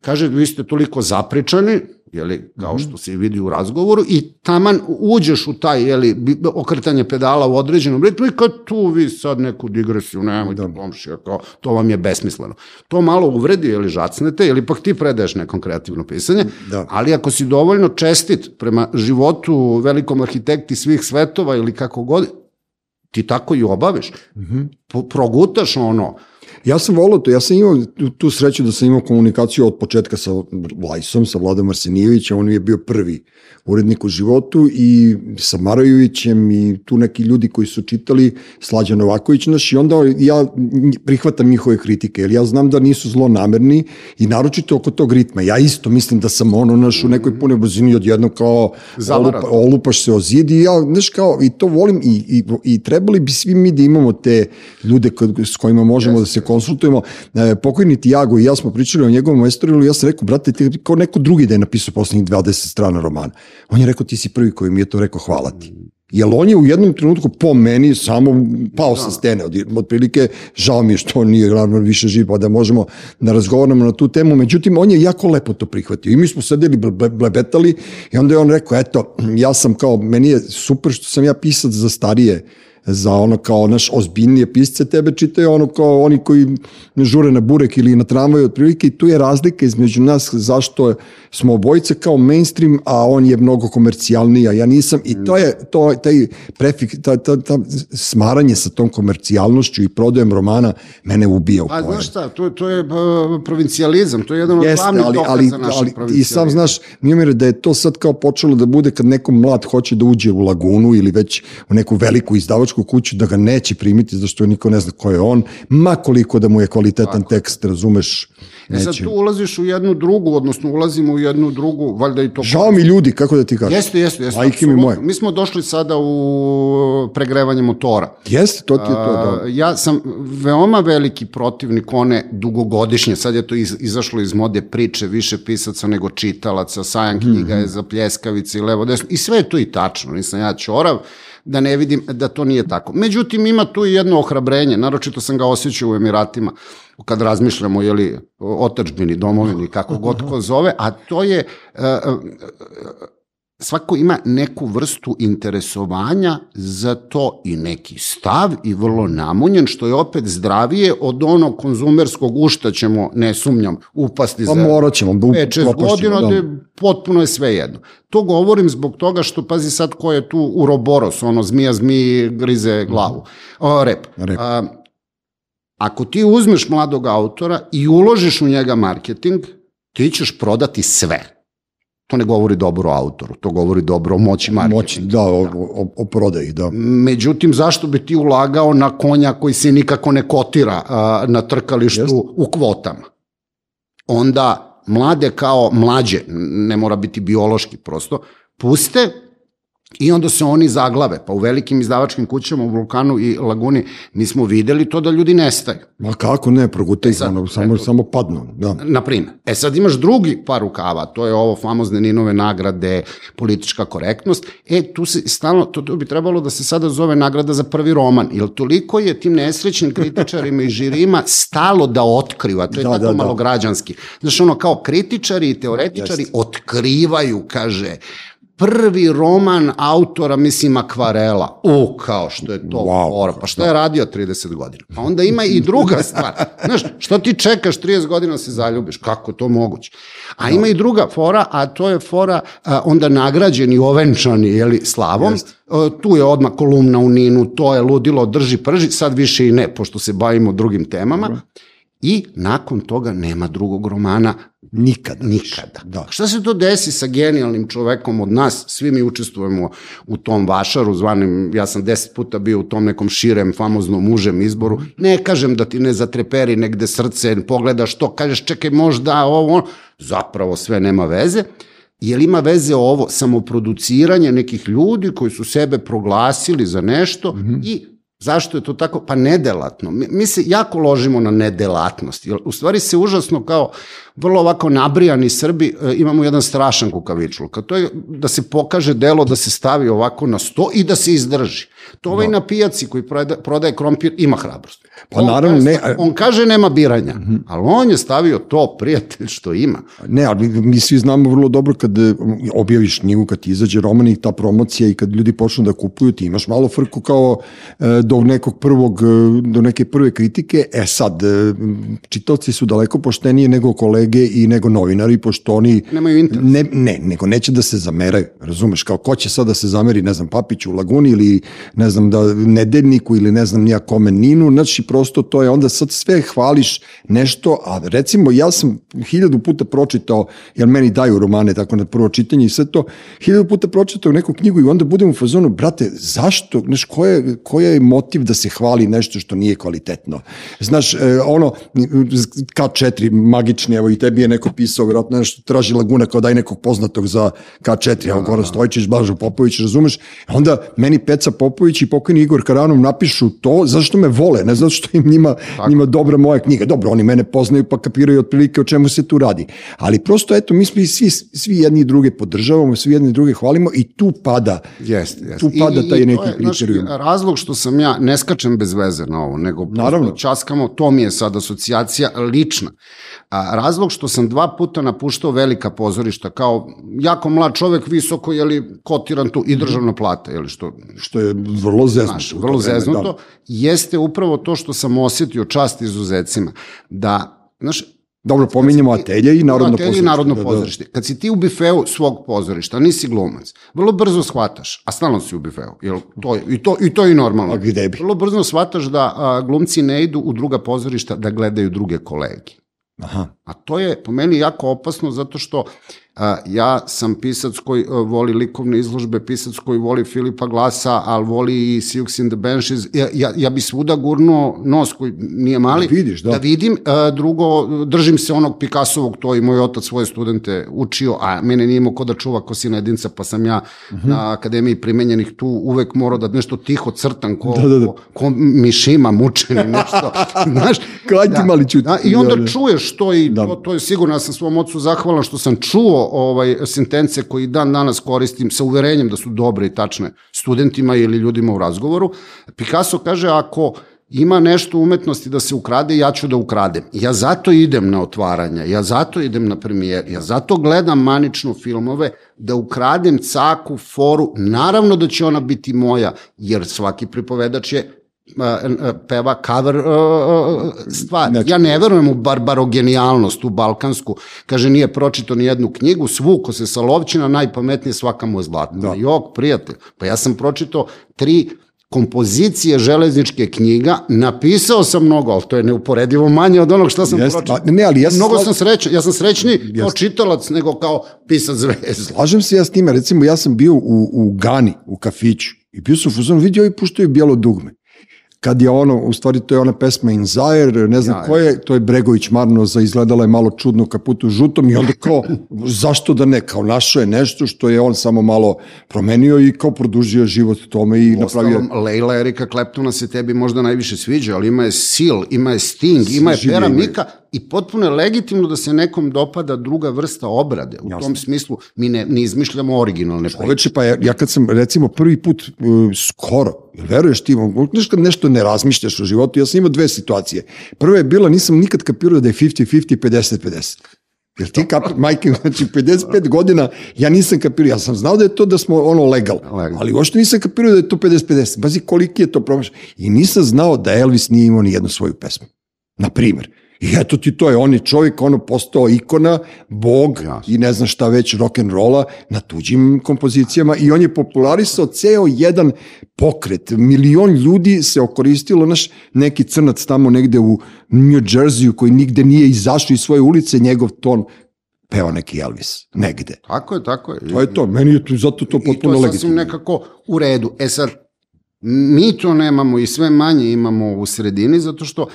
kaže, vi ste toliko zapričani, jeli, kao mhm. što se vidi u razgovoru, i taman uđeš u taj, jeli, okretanje pedala u određenom ritmu i kad tu vi sad neku digresiju, nemojte da. komšija, kao, to vam je besmisleno. To malo uvredi, jeli, žacnete, ili pak ti predaješ nekom kreativno pisanje, da. ali ako si dovoljno čestit prema životu velikom arhitekti svih svetova ili kako god, ti tako i obaviš. Mm -hmm. progutaš ono, Ja sam volao to, ja sam imao tu, sreću da sam imao komunikaciju od početka sa Vlajsom, sa Vladom Arsenijevićem, on je bio prvi urednik u životu i sa Marajovićem i tu neki ljudi koji su čitali Slađa Novaković naš i onda ja prihvatam njihove kritike, jer ja znam da nisu zlonamerni i naročito oko tog ritma. Ja isto mislim da sam ono naš u nekoj pune brzini odjedno kao olupa, olupaš se o zid i ja, znaš kao, i to volim i, i, i trebali bi svi mi da imamo te ljude s kojima možemo yes. da se konsultujemo. E, pokojni Tiago i ja smo pričali o njegovom majstorilu ja sam rekao, brate, ti kao neko drugi da je napisao poslednjih 20 strana romana. On je rekao, ti si prvi koji mi je to rekao, hvala ti. Jer on je u jednom trenutku po meni samo pao da. sa stene. Od, od prilike, žao mi je što on nije ravno više živ, pa da možemo da razgovaramo na tu temu. Međutim, on je jako lepo to prihvatio. I mi smo sedeli, blebetali i onda je on rekao, eto, ja sam kao, meni je super što sam ja pisac za starije za ono kao naš ozbiljnije pisce, tebe čitaju ono kao oni koji žure na burek ili na tramvaj otprilike i tu je razlika između nas zašto smo obojice kao mainstream, a on je mnogo komercijalniji, a ja nisam. I to je to, taj prefik, ta, ta, ta smaranje sa tom komercijalnošću i prodajem romana mene ubija u A znaš šta, to, to je uh, provincijalizam, to je jedan od Jeste, glavnih ali, ali, ali, ali, I sam znaš, Mijomire, da je to sad kao počelo da bude kad neko mlad hoće da uđe u lagunu ili već u neku veliku izdavačku izdavačku kuću da ga neće primiti zašto niko ne zna ko je on, ma koliko da mu je kvalitetan Tako. tekst, razumeš, neće. E sad tu ulaziš u jednu drugu, odnosno ulazimo u jednu drugu, valjda i to... Žao mi ljudi, kako da ti kažem? Jeste, jeste, jeste. Majke mi moje. Mi smo došli sada u pregrevanje motora. Jeste, to ti je to, da. Ja sam veoma veliki protivnik one dugogodišnje, sad je to iz, izašlo iz mode priče, više pisaca nego čitalaca, sajam knjiga mm -hmm. je za pljeskavice i levo desno, i sve je to i tačno, nisam ja čorav, da ne vidim da to nije tako. Međutim, ima tu i jedno ohrabrenje, naročito sam ga osjećao u Emiratima, kad razmišljamo jeli, o otačbini, domovini, kako god ko zove, a to je uh, svako ima neku vrstu interesovanja za to i neki stav i vrlo namunjen, što je opet zdravije od onog konzumerskog u šta ćemo, ne sumnjam, upasti pa za morat ćemo, 5-6 godina, da. potpuno je sve jedno. To govorim zbog toga što, pazi sad ko je tu Uroboros, ono zmija zmiji grize glavu. O, rep. rep. A, ako ti uzmeš mladog autora i uložiš u njega marketing, ti ćeš prodati sve To ne govori dobro o autoru, to govori dobro o moći marketinga. Moći, da, o, o, o prodaji, da. Međutim, zašto bi ti ulagao na konja koji se nikako ne kotira a, na trkalištu Jest. u kvotama? Onda mlade kao mlađe, ne mora biti biološki prosto, puste I onda se oni zaglave, pa u velikim izdavačkim kućama u Vulkanu i Laguni nismo videli to da ljudi nestaju. Ma kako ne, progutaj, e ono, samo, e, samo padnu. Da. Naprimer. E sad imaš drugi par rukava, to je ovo famozne Ninove nagrade, politička korektnost. E, tu se stalno, to, to bi trebalo da se sada zove nagrada za prvi roman, jer toliko je tim nesrećnim kritičarima i žirima stalo da otkriva, to je da, tako da, malo da. građanski. Znaš, ono, kao kritičari i teoretičari Jest. otkrivaju, kaže, prvi roman autora, mislim, akvarela. U, kao što je to wow. fora. Pa šta je radio 30 godina? Pa onda ima i druga stvar. Znaš, što ti čekaš 30 godina da se zaljubiš? Kako to moguće? A ima i druga fora, a to je fora a, onda nagrađeni, ovenčani, jeli, slavom. Jest. A, tu je odmah kolumna u Ninu, to je ludilo, drži, prži, sad više i ne, pošto se bavimo drugim temama. Dobro. I nakon toga nema drugog romana nikada. Nikada. Da. Šta se to desi sa genijalnim čovekom od nas? Svi mi učestvujemo u tom vašaru, zvanim, ja sam deset puta bio u tom nekom širem, famoznom mužem izboru. Ne kažem da ti ne zatreperi negde srce, pogledaš to, kažeš čekaj možda ovo, zapravo sve nema veze. Jel ima veze ovo samoproduciranje nekih ljudi koji su sebe proglasili za nešto mm -hmm. i Zašto je to tako? Pa nedelatno. Mi, mi se jako ložimo na nedelatnost. U stvari se užasno kao vrlo ovako nabrijani Srbi e, imamo jedan strašan kukavičluk. To je da se pokaže delo, da se stavi ovako na sto i da se izdrži. To ovaj no. Da. na pijaci koji prodaje, prodaje krompir ima hrabrost. Pa naravno, ne, On kaže nema biranja, ali on je stavio to, prijatelj, što ima. Ne, ali mi svi znamo vrlo dobro kad e, objaviš knjigu, kad ti izađe roman i ta promocija i kad ljudi počnu da kupuju, ti imaš malo frku kao e, do nekog prvog, e, do neke prve kritike. E sad, čitoci su daleko pošteniji nego kolege i nego novinari, pošto oni... Nemaju interes. Ne, ne, nego neće da se zameraju, razumeš, kao ko će sad da se zameri, ne znam, Papiću u Laguni ili ne znam, da nedeljniku ili ne znam nija kome Ninu, znači prosto to je onda sad sve hvališ nešto, a recimo ja sam hiljadu puta pročitao, jer meni daju romane tako na prvo čitanje i sve to, hiljadu puta pročitao neku knjigu i onda budem u fazonu, brate, zašto, znaš, koja je, koja je motiv da se hvali nešto što nije kvalitetno? Znaš, e, ono, K4, magični, evo i tebi je neko pisao, vjerojatno nešto, traži Laguna kao daj nekog poznatog za K4, evo Goran Stojčić, Blažo Popović, razumeš? Onda meni Peca Popović i pokojni Igor Karanov napišu to zašto me vole, ne zato što im njima, njima dobra moja knjiga. Dobro, oni mene poznaju pa kapiraju otprilike o čemu se tu radi. Ali prosto, eto, mi svi, svi, svi jedni i druge podržavamo, svi jedni i druge hvalimo i tu pada, Jeste, jeste. tu pada I- i taj to neki je, kriterijum. Razlog što sam ja, ne skačem bez veze na ovo, nego Naravno. časkamo, to mi je sad asocijacija lična. A, razlog što sam dva puta napuštao velika pozorišta, kao jako mlad čovek, visoko, jeli, kotiran tu i državna plata, jeli, što Što je vrlo zeznuto. znaš, vrlo zeznuto, da. jeste upravo to što sam osetio čast izuzecima. Da, znaš, Dobro, pominjemo Atelje i Narodno Atelje i pozorište. Narodno Da, da. pozorište. Kad si ti u bifeu svog pozorišta, nisi glumac, vrlo brzo shvataš, a stalno si u bifeu, jel, to je, i, to, i to je i normalno. A gde bi? Vrlo brzo shvataš da a, glumci ne idu u druga pozorišta da gledaju druge kolege. Aha. A to je po meni jako opasno zato što ja sam pisac koji a, voli likovne izložbe, pisac koji voli Filipa Glasa, ali voli i Sioux in the Benches. Ja, ja, ja bi svuda gurnuo nos koji nije mali. Vidiš, da. Da vidim. A, drugo, držim se onog Pikasovog, to i moj otac svoje studente učio, a mene nije imao ko da čuva ko sina jedinca, pa sam ja Mhm. na Akademiji primenjenih tu uvek morao da nešto tiho crtam ko, Da, da, da. ko, ko mišima mučeni, nešto. [LAUGHS] Znaš, Kaj ti mali čuti? da, I onda Da, da. čuješ to i Da. to, to je sigurno, ja sam svom ocu zahvalan što sam čuo ovaj, sentence koji dan danas koristim sa uverenjem da su dobre i tačne studentima ili ljudima u razgovoru. Picasso kaže ako ima nešto umetnosti da se ukrade, ja ću da ukradem. Ja zato idem na otvaranja, ja zato idem na premijer, ja zato gledam manično filmove, da ukradem caku, foru, naravno da će ona biti moja, jer svaki pripovedač je peva cover a, a, stvar. Znači- Ja ne verujem u barbarogenijalnost, u balkansku. Kaže, nije pročito ni jednu knjigu, svuko se sa lovčina, najpametnije svaka mu je zlatna. Da. Jok, prijatelj. Pa ja sam pročito tri kompozicije železničke knjiga, napisao sam mnogo, ali to je neuporedivo manje od onog što sam Jeste, pročitao. ne, ali ja Mnogo sam srećan, ja sam srećni kao Jeste. čitalac nego kao pisac zvezda. Slažem se ja s time, recimo ja sam bio u, u Gani, u kafiću i bio sam u fuzonu, vidio i puštaju bijelo dugme. Kad je ono, u stvari to je ona pesma In Zaire, ne znam Ja, ko je, to je Bregović Marnoza, izgledala je malo čudno kaputu žutom i onda kao, zašto da ne, kao našo je nešto što je on samo malo promenio i kao produžio život tome i napravio... Ostalom, Leila Erika Kleptona se tebi možda najviše sviđa, ali ima je Seal, ima je Sting, ima je Pera. Mika i potpuno je legitimno da se nekom dopada druga vrsta obrade. U tom smislu mi ne, ne izmišljamo originalne priče. Čoveče, pa ja, ja kad sam recimo prvi put uh, skoro, veruješ ti, znaš kad nešto ne razmišljaš o životu, ja sam imao dve situacije. Prva je bila, nisam nikad kapirao da je 50-50, 50-50. Jer ti kap, majke, znači 55 godina, ja nisam kapirao, ja sam znao da je to da smo ono legal, Legal. ali uopšte nisam kapirao da je to 50-50. Bazi koliki je to promaš. I nisam znao da Elvis nije imao ni jednu svoju pesmu. Na primer. I eto ti to je, on je čovjek, ono postao ikona, bog Jasno. i ne znam šta već rock'n'rolla na tuđim kompozicijama i on je popularisao ceo jedan pokret. Milion ljudi se okoristilo, naš neki crnac tamo negde u New Jerseyu koji nigde nije izašao iz svoje ulice, njegov ton peo neki Elvis, negde. Tako je, tako je. To je to, meni je tu, zato to I to potpuno je sasvim legitimno. nekako u redu. E sad, mi to nemamo i sve manje imamo u sredini, zato što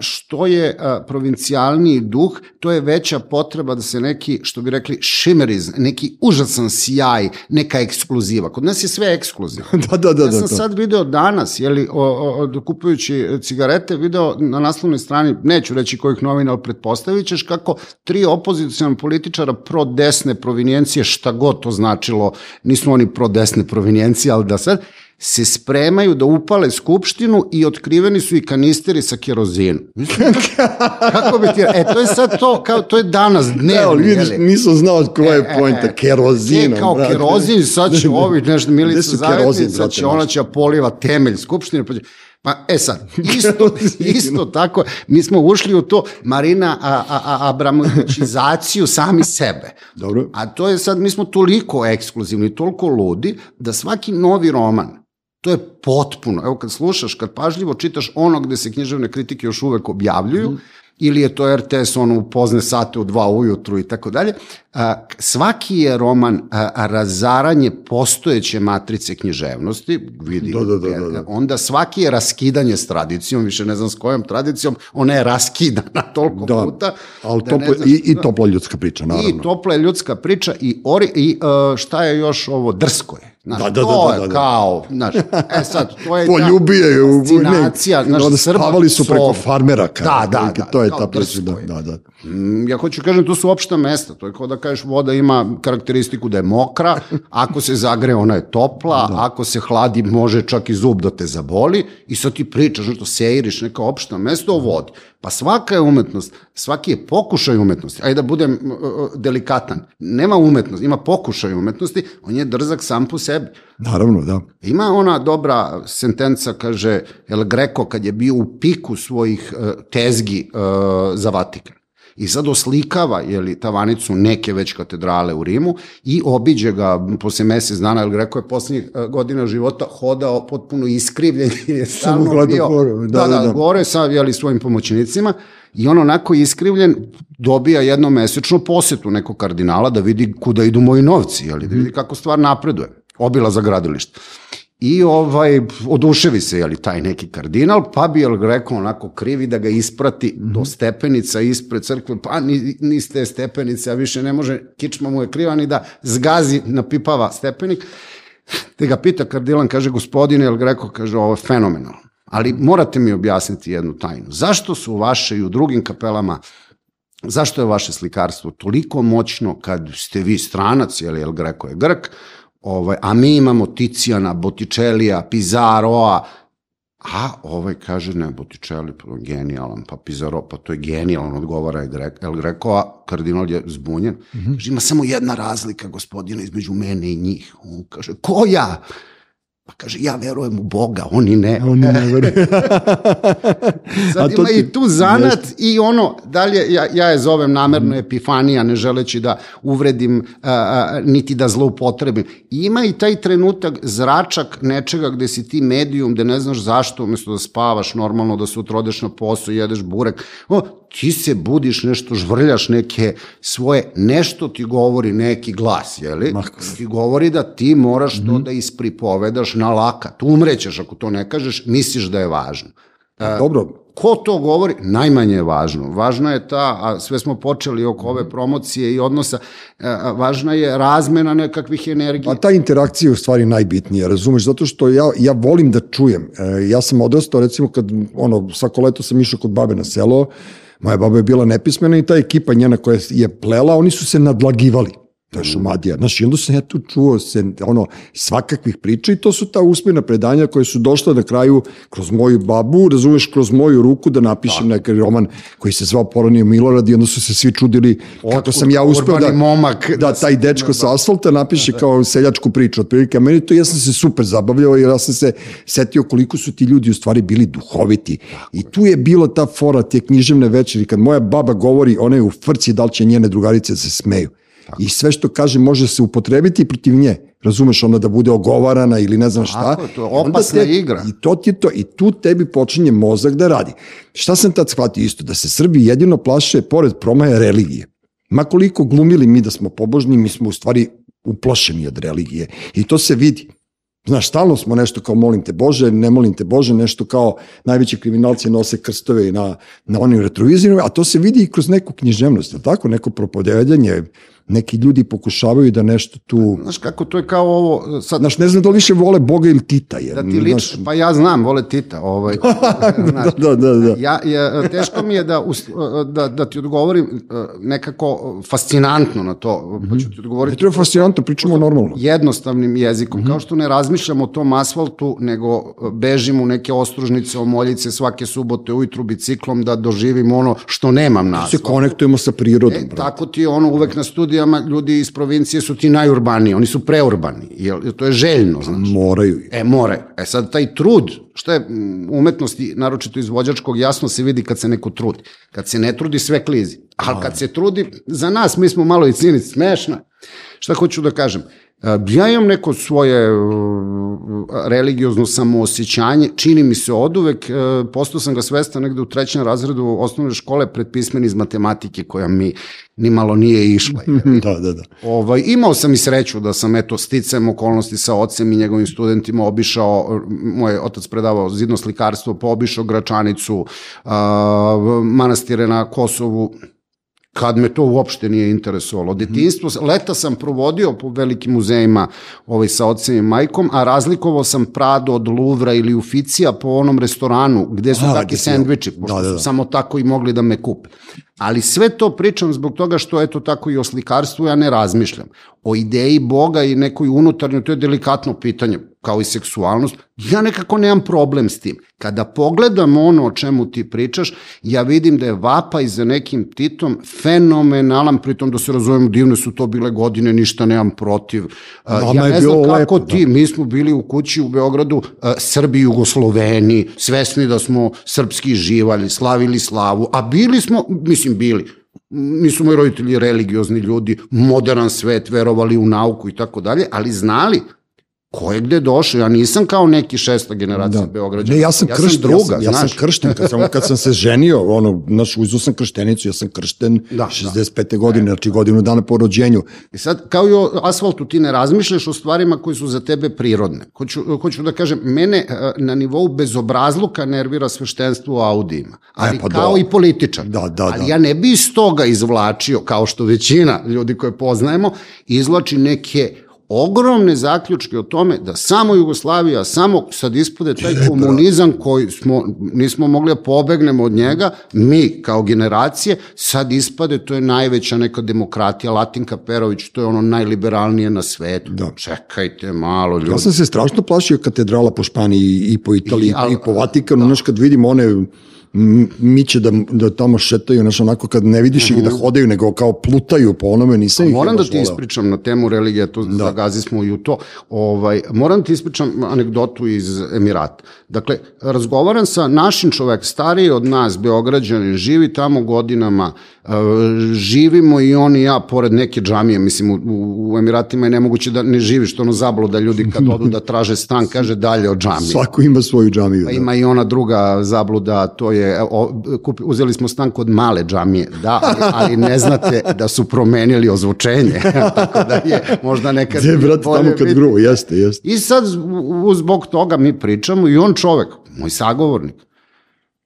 što je a, provincijalniji duh, to je veća potreba da se neki, što bi rekli, šimeriz, neki užasan sjaj, neka ekskluziva. Kod nas je sve ekskluzivno. [LAUGHS] da, da, da. Ja da, sam da. sad video danas, jeli, o, o, o, kupujući cigarete, video na naslovnoj strani, neću reći kojih novina, ali pretpostavit ćeš kako tri opozicijona političara pro-desne provinijencije, šta god to značilo, nisu oni pro-desne provinijencije, ali da sad, se spremaju da upale skupštinu i otkriveni su i kanisteri sa kerozinom. [LAUGHS] Kako bi ti... E, to je sad to, kao, to je danas dnevno. Evo, vidiš, jeli? nisam znao koja je E, e, pojenta, e. E, kao brate. kerozin, sad će [LAUGHS] ovi, nešto, Milica brate, će ona će poliva temelj skupštine, pa će... Pa, e sad, [LAUGHS] isto, isto tako, mi smo ušli u to Marina a, a, a, Abramovićizaciju sami sebe. Dobro. A to je sad, mi smo toliko ekskluzivni, toliko ludi, da svaki novi roman, to je potpuno, evo kad slušaš, kad pažljivo čitaš ono gde se književne kritike još uvek objavljuju, Mhm. ili je to RTS ono u pozne sate u dva ujutru i tako dalje, svaki je roman a, a, razaranje postojeće matrice književnosti, vidi, Da, da, da, da, da. onda svaki je raskidanje s tradicijom, više ne znam s kojom tradicijom, ona je raskidana [LAUGHS] toliko Da, puta. ali da topla, ne znaš- i, i topla ljudska priča, naravno. I topla je ljudska priča i, ori, i uh, šta je još ovo, drsko je. Znaš, Da, da, da, to da, je da, da. kao, znaš, e sad, to je [LAUGHS] Poljubio je u fascinacija, znaš, onda spavali su preko farmera. Kao, Da, da, da, To je ta da, je. da, da. Mm, Ja hoću kažem, to su opšta mesta. To je kao da kažeš voda ima karakteristiku da je mokra, [LAUGHS] ako se zagre ona je topla, Da. ako se hladi može čak i zub da te zaboli i sad ti pričaš nešto, seiriš neka opšta mesta o vodi. Pa svaka je umetnost, svaki je pokušaj umetnosti. Ajde da budem delikatan. Nema umetnosti, ima pokušaj umetnosti, on je drzak sam po sebi. Naravno, da. Ima ona dobra sentenca, kaže El Greco, kad je bio u piku svojih uh, tezgi uh, za Vatikan. I sad oslikava jeli, tavanicu neke već katedrale u Rimu i obiđe ga posle mesec dana, El Greco je poslednjih uh, godina života hodao potpuno iskrivljen [LAUGHS] jer je stalno bio gore, da, da, da, da, da. gore sa jeli, svojim pomoćnicima i on onako iskrivljen dobija jednomesečnu posetu nekog kardinala da vidi kuda idu moji novci, jeli, da vidi kako stvar napreduje. Obila za gradilište. I ovaj, oduševi se, jeli, taj neki kardinal, pa bi El Greco onako krivi da ga isprati do stepenica ispred crkve, pa ni, ni s te stepenice, a više ne može, kičma mu je kriva ni da zgazi, napipava stepenik. Te ga pita kardilan, kaže, gospodine El Greco, kaže, ovo je fenomenalno. Ali morate mi objasniti jednu tajnu. Zašto su vaše i u drugim kapelama zašto je vaše slikarstvo toliko moćno kad ste vi stranac, jel, jel Greko je Grk, ovaj, a mi imamo Ticijana, Bottičelija, Pizaroa, a ovaj kaže ne, Botticelli, pa genijalan, pa Pizarro, pa to je genijalan, odgovara El Greco, a kardinal je zbunjen. Mm -hmm. Kaže, ima samo jedna razlika, gospodine, između mene i njih. On kaže, koja? Pa kaže, ja verujem u Boga, oni ne. Oni ne veruju. [LAUGHS] Sad ima ti- i tu zanat i ono, dalje, ja, ja je zovem namerno epifanija, ne želeći da uvredim, a, a, niti da zloupotrebim. Ima i taj trenutak, zračak nečega gde si ti medijum, gde ne znaš zašto, umesto da spavaš normalno, da sutra odeš na posao, jedeš burek, o, ti se budiš nešto, žvrljaš neke svoje, nešto ti govori neki glas, jeli? Ma, Ti govori da ti moraš to da ispripovedaš na lakat. Umrećeš ako to ne kažeš, misliš da je važno. Dobro, Ko to govori? Najmanje je važno. Važna je ta, a sve smo počeli oko ove promocije i odnosa, a, a, važna je razmena nekakvih energija. A ta interakcija je u stvari najbitnija, razumeš, zato što ja, ja volim da čujem. E, ja sam odrastao, recimo, kad, ono, svako leto sam išao kod babe na selo, moja baba je bila nepismena i ta ekipa njena koja je plela, oni su se nadlagivali. To je šumadija. Znaš, i onda sam ja tu čuo se, ono, svakakvih priča i to su ta usmena predanja koje su došla na kraju kroz moju babu, razumeš, kroz moju ruku da napišem neki roman koji se zvao Poronio Milorad i onda su se svi čudili kako Otkud sam ja uspeo da, momak da taj dečko sa asfalta napiše kao seljačku priču. Otprilike, a meni to, ja sam se super zabavljao jer ja sam se setio koliko su ti ljudi u stvari bili duhoviti. I tu je bila ta fora te književne večeri, kad moja baba govori, ona je u frci da li će njene drugarice da se smeju. I sve što kaže može se upotrebiti protiv nje. Razumeš, ona da bude ogovarana ili ne znam šta. Tako to je onda opasna igra. I to ti je to, i tu tebi počinje mozak da radi. Šta sam tad shvatio isto? Da se Srbi jedino plaše, pored promaje religije. Ma koliko glumili mi da smo pobožni, mi smo u stvari uplašeni od religije. I to se vidi. Znaš, stalno smo nešto kao molim te Bože, ne molim te Bože, nešto kao najveći kriminalci nose krstove na, na onim retrovizijama, a to se vidi i kroz neku književnost, je tako? Neko propovedanje, neki ljudi pokušavaju da nešto tu... Znaš kako, to je kao ovo, sad, Znaš, ne znam da li više vole Boga ili Tita. Jer, da ti liči, pa ja znam, vole Tita, ovaj, [LAUGHS] znaš, da, da, da. Ja, ja, teško mi je da, da, da ti odgovorim eh, nekako fascinantno na to, pa ću ti Ne odgovoriti treba fascinantno, pričamo normalno. jednostavnim jezikom, kao što ne razmišljam o tom asfaltu, nego eh, bežim u neke ostružnice, omoljice svake subote ujutru biciklom da doživim ono što nemam na Se asfaltu. konektujemo sa prirodom. E, brate. tako ti ono uvek na studijama ljudi iz provincije su ti najurbaniji, oni su preurbani, jer to je željno, znaš. Moraju. E, more. E sad, taj trud, što je mm, umetnosti, naročito izvođačkog, jasno se vidi kad se neko trudi. Kad se ne trudi, sve klizi. Ali kad se trudi, za nas, mi smo malo i cinici, smešna. Šta hoću da kažem? E, Ja imam neko svoje uh, religiozno samoosjećanje, čini mi se od uvek, e, postao sam ga svestan negde u trećem razredu osnovne škole pred pismen iz matematike koja mi ni malo nije išla. [LAUGHS] Da, da, da. Ovaj, imao sam i sreću da sam eto sticajem okolnosti sa ocem i njegovim studentima obišao, moj otac predavao zidno slikarstvo, pa obišao Gračanicu, manastire na Kosovu, kad me to uopšte nije interesovalo. Detinstvo, leta sam provodio po velikim muzejima ovaj, sa ocem i majkom, a razlikovao sam Prado od Luvra ili Uficija po onom restoranu gde su A, takvi sendviči, pošto da, da, da. su samo tako i mogli da me kupe. Ali sve to pričam zbog toga što eto tako i o slikarstvu ja ne razmišljam. O ideji Boga i nekoj unutarnjoj, to je delikatno pitanje, kao i seksualnost. Ja nekako nemam problem s tim. Kada pogledam ono o čemu ti pričaš, ja vidim da je vapaj za nekim Titom fenomenalan, pritom da se razumemo, divne su to bile godine, ništa nemam protiv. A, Nama ja ne znam kako lepo, da. ti, mi smo bili u kući u Beogradu, a, Srbi i Jugosloveni, svesni da smo srpski živali, slavili slavu, a bili smo, mislim bili, nisu moji roditelji religiozni ljudi, modern svet, verovali u nauku i tako dalje, ali znali ko je gde došao. Ja nisam kao neki šesta generacija da. Beograđana. Ne, ja sam kršten, druga, ja sam, ja sam znaš. kršten, kad sam, kad sam se [LAUGHS] ženio, ono, naš, uzeo sam krštenicu, ja sam kršten Da, da, 65. godine, znači godinu dana po rođenju. I sad, kao i o asfaltu, ti ne razmišljaš o stvarima koji su za tebe prirodne. Hoću, hoću da kažem, mene e, na nivou bezobrazluka nervira sveštenstvo u Audijima, ali E, pa kao da. i političar. Da, da, ali da. ja ne bi iz toga izvlačio, kao što većina ljudi koje poznajemo, izvlači neke ogromne zaključke o tome da samo Jugoslavija, samo sad ispade taj komunizam koji smo, nismo mogli da pobegnemo od njega, mi kao generacije, sad ispade, to je najveća neka demokratija, Latinka Perović, to je ono najliberalnije na svetu. Da. Čekajte malo, ljudi. Ja sam se strašno plašio katedrala po Španiji i po Italiji I, al- i po Vatikanu, znaš, kad vidim one miće da, da tamo šetaju, znaš, onako kad ne vidiš ih da hodaju, nego kao plutaju po onome, nisam ih Moram da ti voleo. ispričam na temu religija, to da. zagazi smo i u to. Ovaj, moram da ti ispričam anegdotu iz Emirata. Dakle, razgovaram sa našim čovek, stariji od nas, Beograđanin, živi tamo godinama, e, živimo i on i ja pored neke džamije, mislim, u, u, u Emiratima je nemoguće da ne živiš, to ono zablo da ljudi kad odu da traže stan, kaže dalje od džamije. Svako ima svoju džamiju. Pa da. ima i ona druga zabluda, to je, o, kupi, uzeli smo stan kod male džamije, da, ali, ali ne znate da su promenili ozvučenje, [LAUGHS] tako da je možda nekad... Gde, brate, tamo kad biti. gruvo, jeste, jeste. I sad u- u- zbog toga mi pričamo i on čovek, moj sagovornik,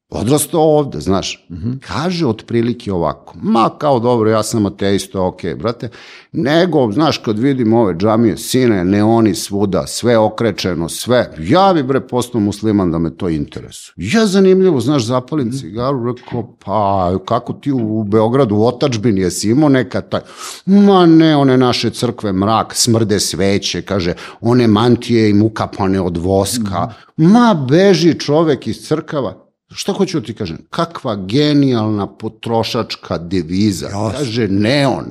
odrastao ovde, znaš, kaže otprilike ovako, ma kao dobro, ja sam ateista, ok, brate, nego, znaš, kad vidim ove džamije, sine, neoni svuda, sve okrečeno, sve, ja bi bre postao musliman da me to interesuje. Ja zanimljivo, znaš, zapalim cigaru, rekao, pa, kako ti u, Beogradu, u otačbini, jesi imao nekad taj, ma ne, one naše crkve, mrak, smrde sveće, kaže, one mantije im ukapane od voska, ma beži čovek iz crkava, Šta hoću da ti kažem? Kakva genijalna potrošačka deviza. Jasno. Kaže neon.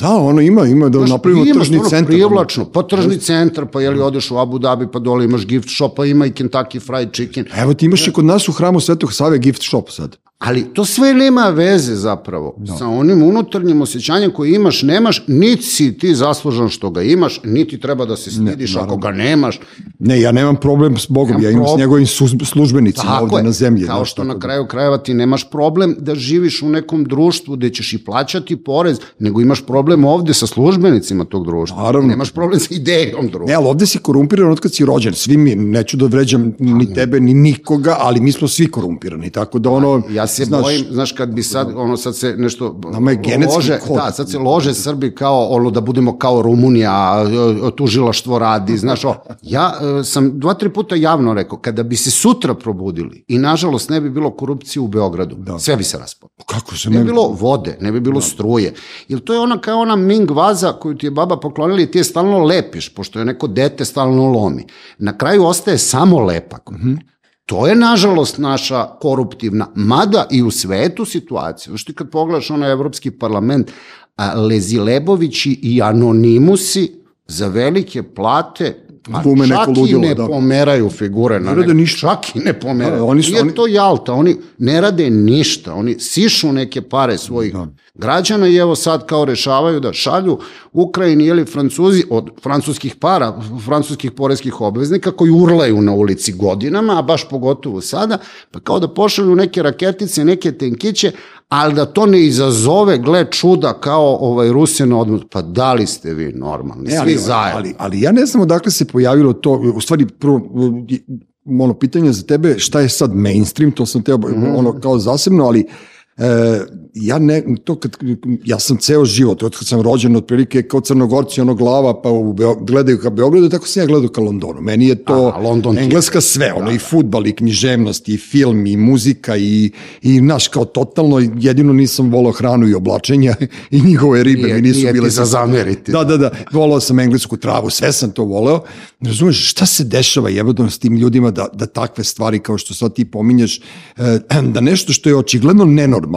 Da, ono ima, ima da Znaš, napravimo imaš tržni ono centar. Privlačno, pa tržni centar, pa jeli odeš u Abu Dhabi, pa dole imaš gift shop, pa ima i Kentucky Fried Chicken. Evo ti imaš i kod nas u hramu Svetog Save gift shop sad. Ali to sve nema veze zapravo sa onim unutarnjim osjećanjem koje imaš, nemaš, niti si ti zaslužan što ga imaš, niti treba da se stidiš ako ga nemaš. Ne, ja nemam problem s Bogom, Nemam ja imam s problem. njegovim sus- službenicima Tako ovde je, na zemlji. kao što tako na da- kraju krajeva ti nemaš problem da živiš u nekom društvu gde ćeš i plaćati porez, nego imaš problem ovde sa službenicima tog društva. Naravno. Nemaš problem sa idejom društva. Ne, ali ovde si korumpiran od kad si rođen. Svi mi, neću da vređam ni tebe, ni nikoga, ali mi smo svi korumpirani. Tako da ono, Ja se Znaš- bojim, znaš, kad bi sad, ono, sad se nešto... Nama je genetski lože, kod. Da, sad se lože Srbi kao, ono, da budemo kao Rumunija, tužilaštvo radi, znaš, o, ja e, sam dva, tri puta javno rekao, kada bi se sutra probudili i, nažalost, ne bi bilo korupcije u Beogradu, Da. sve bi se raspalo. Kako se Ne ne... bi bilo vode, ne bi bilo struje. Jer to je ona kao ona Ming vaza koju ti je baba poklonila i ti je stalno lepiš, pošto je neko dete stalno lomi. Na kraju ostaje samo lepak. To je, nažalost, naša koruptivna, mada i u svetu situacija. Znaš ti kad pogledaš onaj Evropski parlament, a, Lezilebovići i Anonimusi za velike plate Glume čak neko i ludilo, ne da. pomeraju figure na Ne rade ništa. čak i ne pomeraju. Da, oni su- Nije oni- to Jalta, oni ne rade ništa, oni sišu neke pare svojih građana i evo sad kao rešavaju da šalju Ukrajini ili Francuzi od francuskih para, francuskih poreskih obveznika koji urlaju na ulici godinama, a baš pogotovo sada, pa kao da pošalju neke raketice, neke tenkiće, ali da to ne izazove, gle čuda, kao ovaj Rusija na odmah. Pa da li ste vi normalni, Ne, svi ali, zajedno? ali, ali ja ne znam odakle se pojavilo to, u stvari prvo, ono pitanje za tebe, šta je sad mainstream, to sam teo Mhm. ono kao zasebno, ali e, ja ne, to kad, ja sam ceo život, od kad sam rođen otprilike kao crnogorci, ono glava, pa u Beo, gledaju ka Beogradu, tako sam ja gledao ka Londonu. Meni je to A, London engleska sve, ono, i futbal, i književnost, i film, i muzika, i, i naš, kao totalno, jedino nisam volao hranu i oblačenja [LAUGHS] i njihove ribe Nije- mi nisu nije bile za zameriti. Da, da, da, volao sam englesku travu, sve sam to voleo. Razumeš, šta se dešava jebodno s tim ljudima da, da takve stvari kao što sad ti pominješ, eh, [CLEARS THROAT] da nešto što je očigledno nenormalno,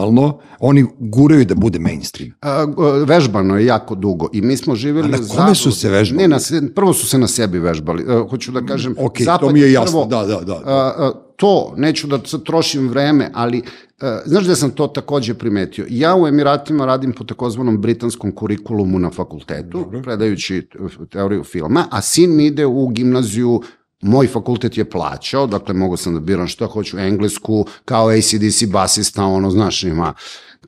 oni guraju da bude mainstream. A, vežbano je jako dugo i mi smo živjeli A na kome zabludi. su se vežbali? Ne, na, prvo su se na sebi vežbali. E, hoću da kažem, Ok, to Zapad mi je jasno, prvo- da, da, da. A, a, to, neću da trošim vreme, ali e, znaš da sam to takođe primetio? Ja u Emiratima radim po takozvanom britanskom kurikulumu na fakultetu, predajući e, teoriju filma, a sin mi ide u gimnaziju Moj fakultet je plaćao, dakle mogu sam da biram šta hoću, englesku, kao ACDC basista, ono, znaš, ima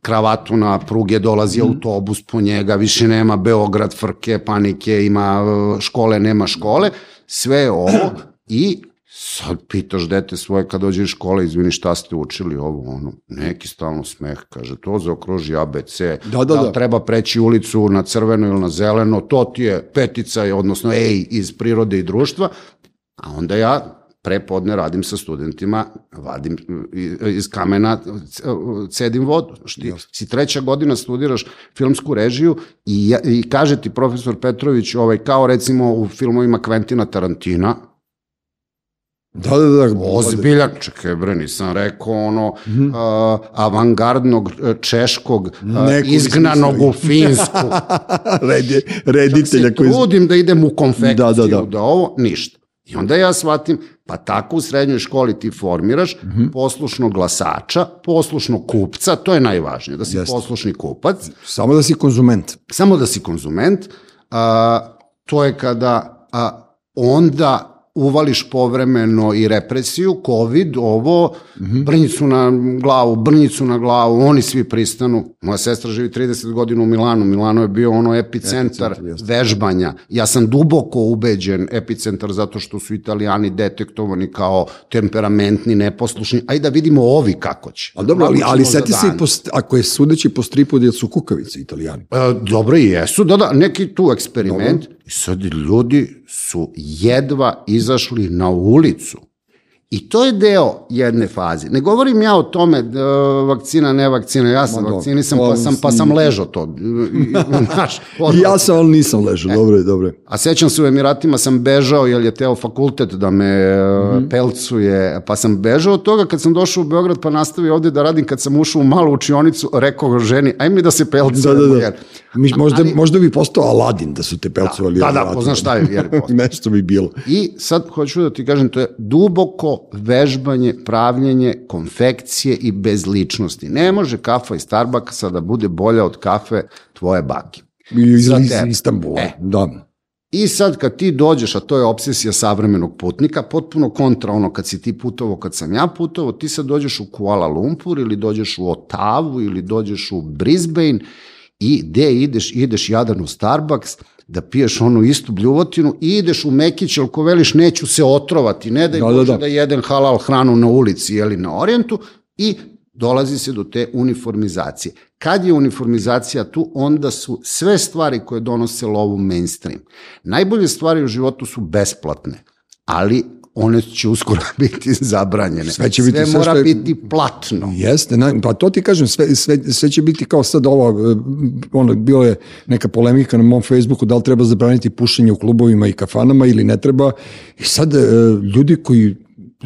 kravatu na pruge, dolazi autobus po njega, više nema Beograd, frke, panike, ima e, škole, nema škole, sve je ovo i sad pitaš dete svoje kad dođe iz škole, izvini šta ste učili ovo, ono, neki stalno smeh, kaže, to zaokruži ABC, Da, da, li da. treba preći ulicu na crveno ili na zeleno, to ti je petica, odnosno ej iz prirode i društva, a onda ja prepodne radim sa studentima, vadim iz kamena, cedim vodu. Znaš, ti si treća godina studiraš filmsku režiju i, ja- i kaže ti profesor Petrović, ovaj, kao recimo u filmovima Quentina Tarantina, Da, da, da. ozbiljan, čekaj bre, nisam rekao ono a, avangardnog e, češkog Neko izgnanog u Finsku. [LAUGHS] Čak reditelja koji... trudim da idem u konfekciju, Da, da, da, da, da. da. ovo, ništa. I onda ja shvatim, pa tako u srednjoj školi ti formiraš Mhm. poslušnog glasača, poslušnog kupca, to je najvažnije, da si Jeste. poslušni kupac, Samo da si konzument. samo da si konzument, a, to je kada a, onda uvališ povremeno i represiju, covid, ovo, Mhm. brnjicu na glavu, brnjicu na glavu, oni svi pristanu. Moja sestra živi 30 godina u Milanu, Milano je bio ono epicentar Epicentar, vežbanja. Ja sam duboko ubeđen epicentar zato što su italijani detektovani kao temperamentni, neposlušni. Ajde da vidimo ovi kako će. Ali dobro, ali, ali seti se, i po, ako je sudeći po stripu da su kukavice italijani. E, dobro i jesu, da, da, neki tu eksperiment. I sad ljudi su jedva izašli na ulicu. I to je deo jedne faze. Ne govorim ja o tome e, vakcina, ne vakcina, ja sam dobro, vakcinisan pa sam, pa sam ležao to. [LAUGHS] I- i- odmah. ja sam, ali nisam ležao. Dobro je, dobro je. A sećam se u Emiratima sam bežao jer je teo fakultet da me mm pelcuje, pa sam bežao od toga kad sam došao u Beograd pa nastavio ovde da radim kad sam ušao u malu učionicu, rekao ženi, aj mi da se Da, pelcuje. da, da. jer- Mi, možda, Ali- možda bi postao Aladin da su te pelcovali. Da, da, vjerojatno. poznaš šta je, jer. [LAUGHS] Nešto bi bilo. I sad hoću da ti kažem, to je duboko vežbanje, pravljenje, konfekcije i bez ličnosti. Ne može kafa iz Starbucksa da bude bolja od kafe tvoje bake. I iz, iz. Istanbula. E. Da. I sad kad ti dođeš, a to je obsesija savremenog putnika, potpuno kontra ono kad si ti putovo, kad sam ja putovo, ti sad dođeš u Kuala Lumpur ili dođeš u Otavu ili dođeš u Brisbane i gde ideš, ideš jadan u Starbucks, da piješ onu istu bljuvotinu i ideš u Mekić, ali ko veliš neću se otrovati, ne daj Da, da, da, da, da. jedem halal hranu na ulici ili na orijentu i dolazi se do te uniformizacije. Kad je uniformizacija tu, onda su sve stvari koje donose lovu mainstream. Najbolje stvari u životu su besplatne, ali one će uskoro [LAUGHS] biti zabranjene. Sve će biti sve sve mora što je- biti platno. Jeste, na, pa to ti kažem, sve, sve, sve će biti kao sad ovo, e, ono, bilo je neka polemika na mom Facebooku da li treba zabraniti pušenje u klubovima i kafanama ili ne treba. I sad e, ljudi koji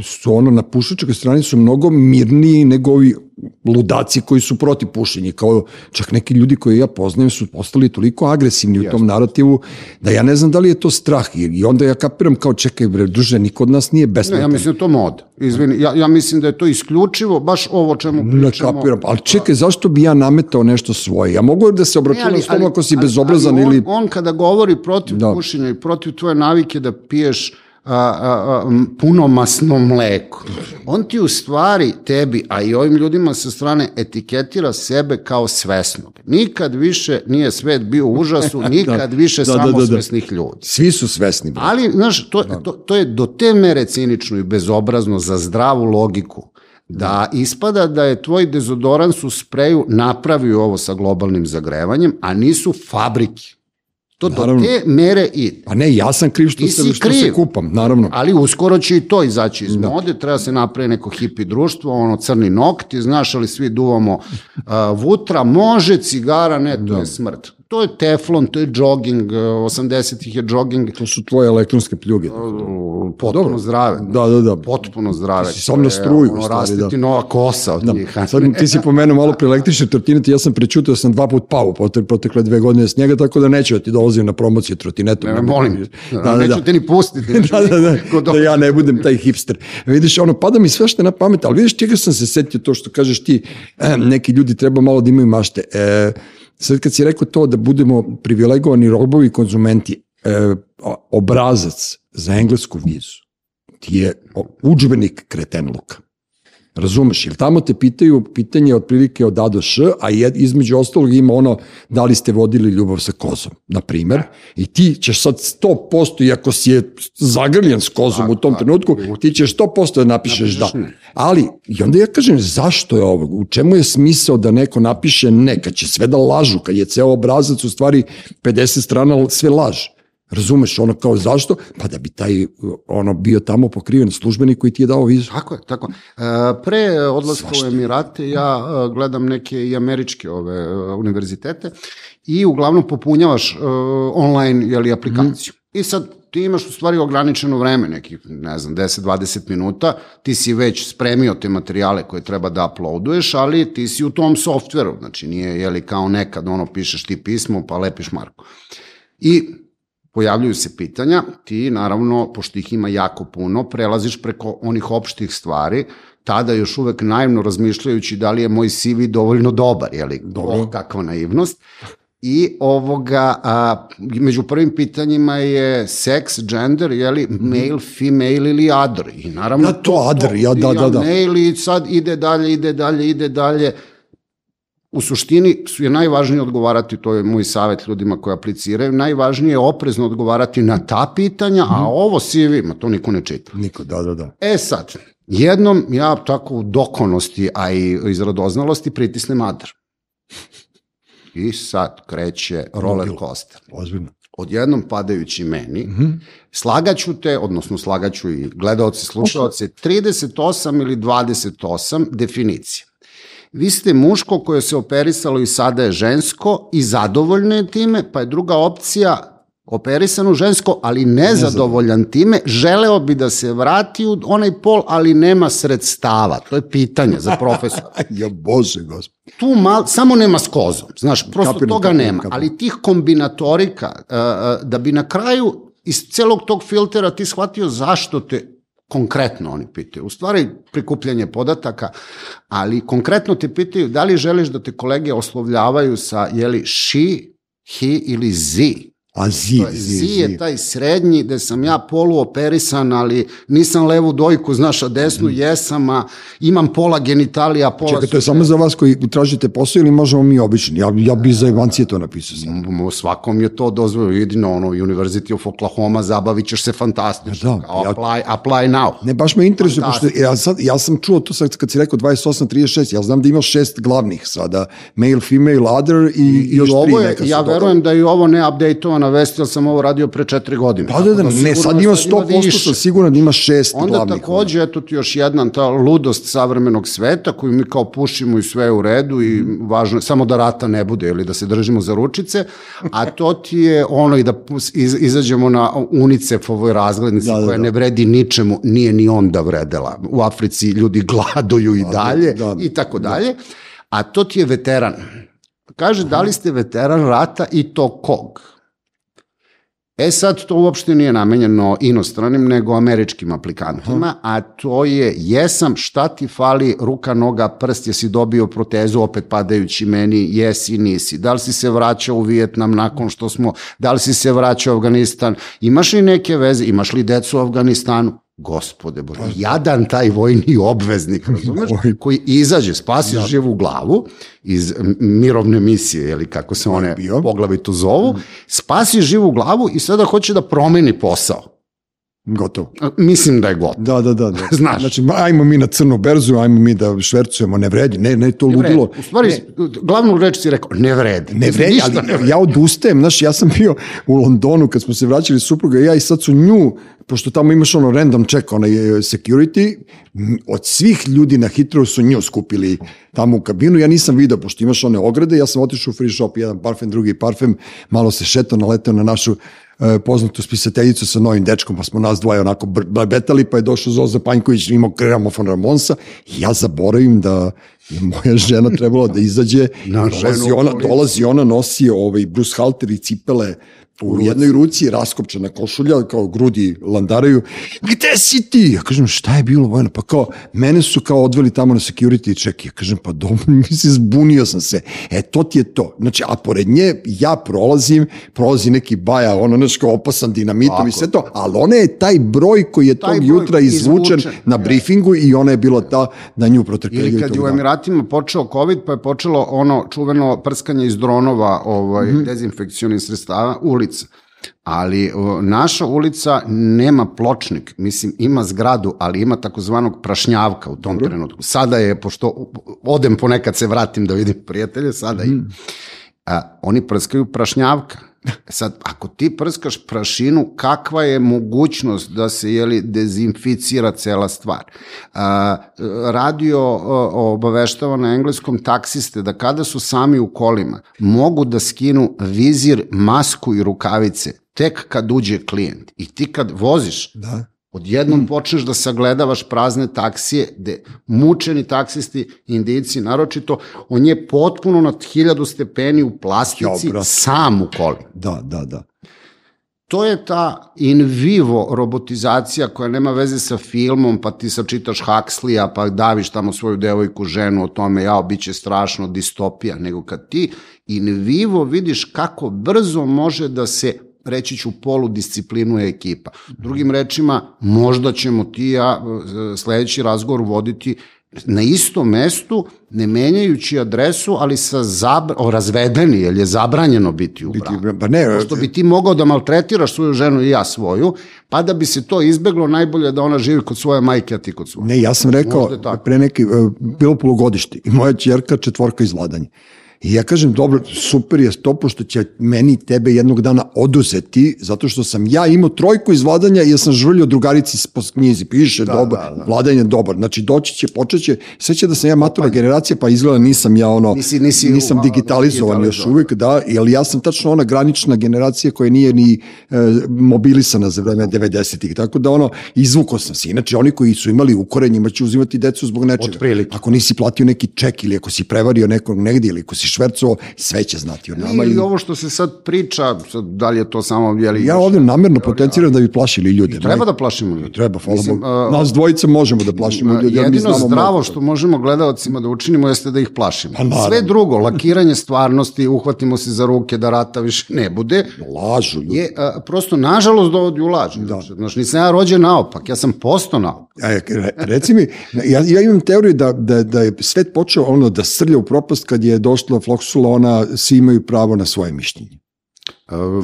su ono na pušačkoj strani su mnogo mirniji nego ovi ludaci koji su protiv pušenja. Kao čak neki ljudi koji ja poznajem su postali toliko agresivni u tom narativu da ja ne znam da li je to strah. I, onda ja kapiram kao čekaj bre, druže, niko od nas nije Ne, besmetan. ja mislim da to mod. Izvini, ja, ja mislim da je to isključivo baš ovo čemu Ne pričamo. kapiram, ali čekaj, zašto bi ja nametao nešto svoje? Ja mogu da se Ne, obračunam s tom ako si bezobrazan ali on, ili... On kada govori protiv da. pušenja i protiv tvoje navike da piješ a, a, a, m, punomasno mleko, on ti u stvari tebi, a i ovim ljudima sa strane etiketira sebe kao svesnog. Nikad više nije svet bio u užasu, [LAUGHS] nikad više Da, da, da, da. samosvesnih ljudi. Svi su svesni. Bro. Ali, znaš, to, to, to je do te mere cinično i bezobrazno za zdravu logiku da ispada da je tvoj dezodorans u spreju napravio ovo sa globalnim zagrevanjem, a nisu fabrike. To Naravno. do te mere ide. Pa ne, ja sam kriv što, Ti se, što se kriv. kupam, naravno. Ali uskoro će i to izaći iz mode, treba se napravi neko hipi društvo, ono crni nokti, znaš, ali svi duvamo uh, vutra, može cigara, ne, to je smrt. To je teflon, to je jogging, uh, 80-ih je jogging, To su tvoje elektronske pljuge. potpuno Dobro. zdrave. Da, da, da. Potpuno zdrave. Si sam na struju, ono, stvari, raste da. ti nova kosa od Da. njih. [LAUGHS] Sad ne- ti si pomenuo malo pre električne trotinete, ja sam prečutao da sam dva put pao protekle dve godine s njega, tako da neću da ti dolazim na promociju trotinetom. Ne, molim, Da, da, neću da. te ni pustiti. [LAUGHS] da, da, da, [LAUGHS] niko da ja ne budem taj hipster. Vidiš, ono, pada mi sve što na pamet, ali vidiš čega sam se setio to što kažeš ti, e, neki ljudi treba malo da imaju mašte. E, sad kad si rekao to da budemo privilegovani robovi konzumenti, e, obrazac za englesku vizu ti je o- udžbenik kretenluka. Razumeš, jer tamo te pitaju pitanje otprilike od A do Š, a jed, između ostalog ima ono da li ste vodili ljubav sa kozom, na primer, i ti ćeš sad 100%, iako si je zagrljen s kozom u tom trenutku, ti ćeš 100% da napišeš da. Napišeš ne. Ali, i onda ja kažem, zašto je ovo? U čemu je smisao da neko napiše ne, kad će sve da lažu, kad je ceo obrazac u stvari 50 strana sve laž. Razumeš, ono kao zašto? Pa da bi taj ono bio tamo pokriven službenik koji ti je dao vizu. Tako je, tako. E, pre odlaska u Emirate ja e, gledam neke i američke ove e, univerzitete i uglavnom popunjavaš e, online jeli, aplikaciju. I sad ti imaš u stvari ograničeno vreme, nekih, ne znam, 10-20 minuta, ti si već spremio te materijale koje treba da uploaduješ, ali ti si u tom softveru, znači nije jeli, kao nekad ono pišeš ti pismo pa lepiš marku. I pojavljuju se pitanja, ti naravno, pošto ih ima jako puno, prelaziš preko onih opštih stvari, tada još uvek naivno razmišljajući da li je moj CV dovoljno dobar, jeli, oh, kakva naivnost. I ovoga, a, među prvim pitanjima je seks, gender, jeli, male, female ili other. I naravno Ja, to other, ja, da, da, da. Male i sad ide dalje, ide dalje, ide dalje. U suštini su je najvažnije odgovarati, to je moj savjet ljudima koji apliciraju, najvažnije je oprezno odgovarati na ta pitanja, a ovo CV, ma to niko ne čita. Niko, da, da, da. E sad, jednom ja tako u dokonosti, a i iz radoznalosti pritisnem adr. I sad kreće roller coaster. Ozbiljno. Odjednom padajući meni, slagaću te, odnosno slagaću i gledalce, slušalce, 38 ili 28 definicija. Vi ste muško koje se operisalo i sada je žensko i zadovoljno je time, pa je druga opcija operisano žensko, ali nezadovoljan time, želeo bi da se vrati u onaj pol, ali nema sredstava. To je pitanje za profesora [LAUGHS] Ja, bože, gospod. tu mal, samo nema s kozom, znaš, prosto Kapiram, toga kapiram, nema, kapiram. ali tih kombinatorika, uh, uh, da bi na kraju iz celog tog filtera ti shvatio zašto te konkretno oni pitaju. U stvari prikupljanje podataka, ali konkretno te pitaju da li želiš da te kolege oslovljavaju sa jeli she, he ili z. A zi, To je- zi, je taj srednji gde sam ja poluoperisan, ali nisam levu dojku, znaš, a desnu jesam, a imam pola genitalija, pola... Čekaj, to je samo za vas koji tražite posao ili možemo mi obični? Ja, ja bi za Evancije to napisao sam. Svakom je to dozvoljeno, idi na ono University of Oklahoma, zabavit ćeš se fantastično. Da, Kao ja- apply, apply now. Ne, baš me interesuje, pošto ja, sad, ja sam čuo to sad kad si rekao 28, 36, ja znam da ima šest glavnih sada, male, female, other i, i još I tri ovo je, neka su ja dodali. verujem da je ovo ne updateovana vest, jer sam ovo radio pre četiri godine. Da, da, da, Tako ne, sad ima sad ima 100%, više. sam siguran da ima šest Onda glavnih. takođe, eto ti još jedna ta ludost savremenog sveta koju mi kao pušimo i sve u redu i važno je samo da rata ne bude ili da se držimo za ručice, a to ti je ono i da iz, izađemo na UNICEF-ovoj razglednici Da, da, koja da. ne vredi ničemu, nije ni onda vredela. U Africi ljudi gladuju i dalje da, i tako dalje, a to ti je veteran. Kaže, da li ste veteran rata i to kog? E sad, to uopšte nije namenjeno inostranim, nego američkim aplikantima, a to je, jesam, šta ti fali, ruka, noga, prst, jesi dobio protezu, opet padajući meni, jesi, nisi. Da li si se vraćao u Vijetnam nakon što smo, da li si se vraćao u Afganistan, imaš li neke veze, imaš li decu u Afganistanu? Gospode Bože, jadan taj vojni obveznik, razumeš, Oj. koji izađe, spasi živu glavu iz mirovne misije, ili kako se one poglavito zovu, spasi živu glavu i sada hoće da promeni posao. Gotovo. Mislim da je gotovo. Da, da, da. da. [LAUGHS] Znaš. Znači, ajmo mi na crnu berzu, ajmo mi da švercujemo, ne vredi, ne, ne, to ludilo. U stvari, glavnu reč si rekao, ne vredi. Ne vredi, Ništa ali ne vredi. ja odustajem, znaš, ja sam bio u Londonu kad smo se vraćali supruga i ja i sad su nju, pošto tamo imaš ono random check, onaj e, security, od svih ljudi na Hitrovu su nju skupili tamo u kabinu, ja nisam video, pošto imaš one ograde, ja sam otišao u free shop, jedan parfem, drugi parfem, malo se šetao, naletao na našu poznatu spisateljicu sa novim dečkom, pa smo nas dvoje onako br- betali, pa je došao Zoza Panjković, imao gramofon Ramonsa, i ja zaboravim da je moja žena trebala da izađe, Na dolazi ona, dolazi ona, nosi ovaj Bruce Halter i cipele u jednoj ruci, raskopčana košulja, kao grudi landaraju. Gde si ti? Ja kažem, šta je bilo, Vojna? Pa kao, mene su kao odveli tamo na security check. Ja kažem, pa dobro, [LAUGHS] mislim, zbunio sam se. E, to ti je to. Znači, a pored nje ja prolazim, prolazi neki baja, ono nešto opasan dinamitom i sve to, ali ona je taj broj koji je Taj tog jutra izvučen, izvučen, na briefingu i ona je bila ta da nju protrkaju. Ili kad je u Emiratima počeo COVID, pa je počelo ono čuveno prskanje iz dronova, ovaj, mm. -hmm. dezinfekcionih sredstava, ulica. Ali naša ulica nema pločnik, mislim ima zgradu, ali ima takozvanog prašnjavka u tom trenutku. Sada je, pošto odem ponekad se vratim da vidim prijatelje, sada Mhm. je. A, oni prskaju prašnjavka. Sad, ako ti prskaš prašinu, kakva je mogućnost da se jeli, dezinficira cela stvar? A, radio o, obaveštava na engleskom taksiste da kada su sami u kolima, mogu da skinu vizir, masku i rukavice tek kad uđe klijent. I ti kad voziš, Da. Odjednom počneš da sagledavaš prazne taksije, gde mučeni taksisti, indijci, naročito, on je potpuno nad hiljadu stepeni u plastici, brate. sam u koli. Da, da, da. To je ta in vivo robotizacija koja nema veze sa filmom, pa ti sačitaš Huxleya, pa daviš tamo svoju devojku, ženu o tome, jao, bit će strašno, distopija, nego kad ti in vivo vidiš kako brzo može da se reći ću polu disciplinuje ekipa. Drugim rečima, možda ćemo ti ja e, sledeći razgovor voditi na istom mestu, ne menjajući adresu, ali sa zabr... o, razvedeni, jer je zabranjeno biti u braku. Biti, pa ne, Pošto bi ti mogao da maltretiraš svoju ženu i ja svoju, pa da bi se to izbeglo, najbolje da ona živi kod svoje majke, a ti kod svoje. Ne, ja sam rekao, je pre neki, e, bilo polugodište i moja čerka četvorka iz vladanja. I ja kažem, dobro, super je to, pošto će meni tebe jednog dana oduzeti, zato što sam ja imao trojku iz vladanja i ja sam žvrljio drugarici po knjizi, piše, da, dobar, da, da. vladanje je dobar. Znači, doći će, sve će da sam ja matura generacija, pa izgleda nisam ja ono, Nisi- nisi- nisam digitalizovan još uvijek, da, ali ja sam tačno ona granična generacija koja nije ni e, mobilisana za vreme 90-ih, tako da ono, izvukao sam se. Inače, oni koji su imali ukorenjima će uzimati decu zbog nečega. Otprilike. Ako nisi platio neki ček ili ako si prevario nekog negdje ili ako si si švercovao, sve će znati o nama. I ovo što se sad priča, sad, da li je to samo... Je li, ja ovde namerno potenciram da bi plašili ljude. I treba da plašimo ljude. Treba, hvala Mislim, Bogu. Nas dvojice možemo da plašimo ljude. Jedino znamo zdravo što možemo gledalcima da učinimo jeste da ih plašimo. Pa, Sve drugo, lakiranje stvarnosti, uhvatimo se za ruke da rata više ne bude. Lažu ljudi. Je, a, prosto, nažalost, dovodi u laž. Da. Znači, nisam ja rođen naopak, ja sam posto naopak. E, reci mi, ja, ja imam teoriju da, da, da je svet počeo ono da srlja u propast kad je Floxula, ona, svi imaju pravo na svoje mišljenje.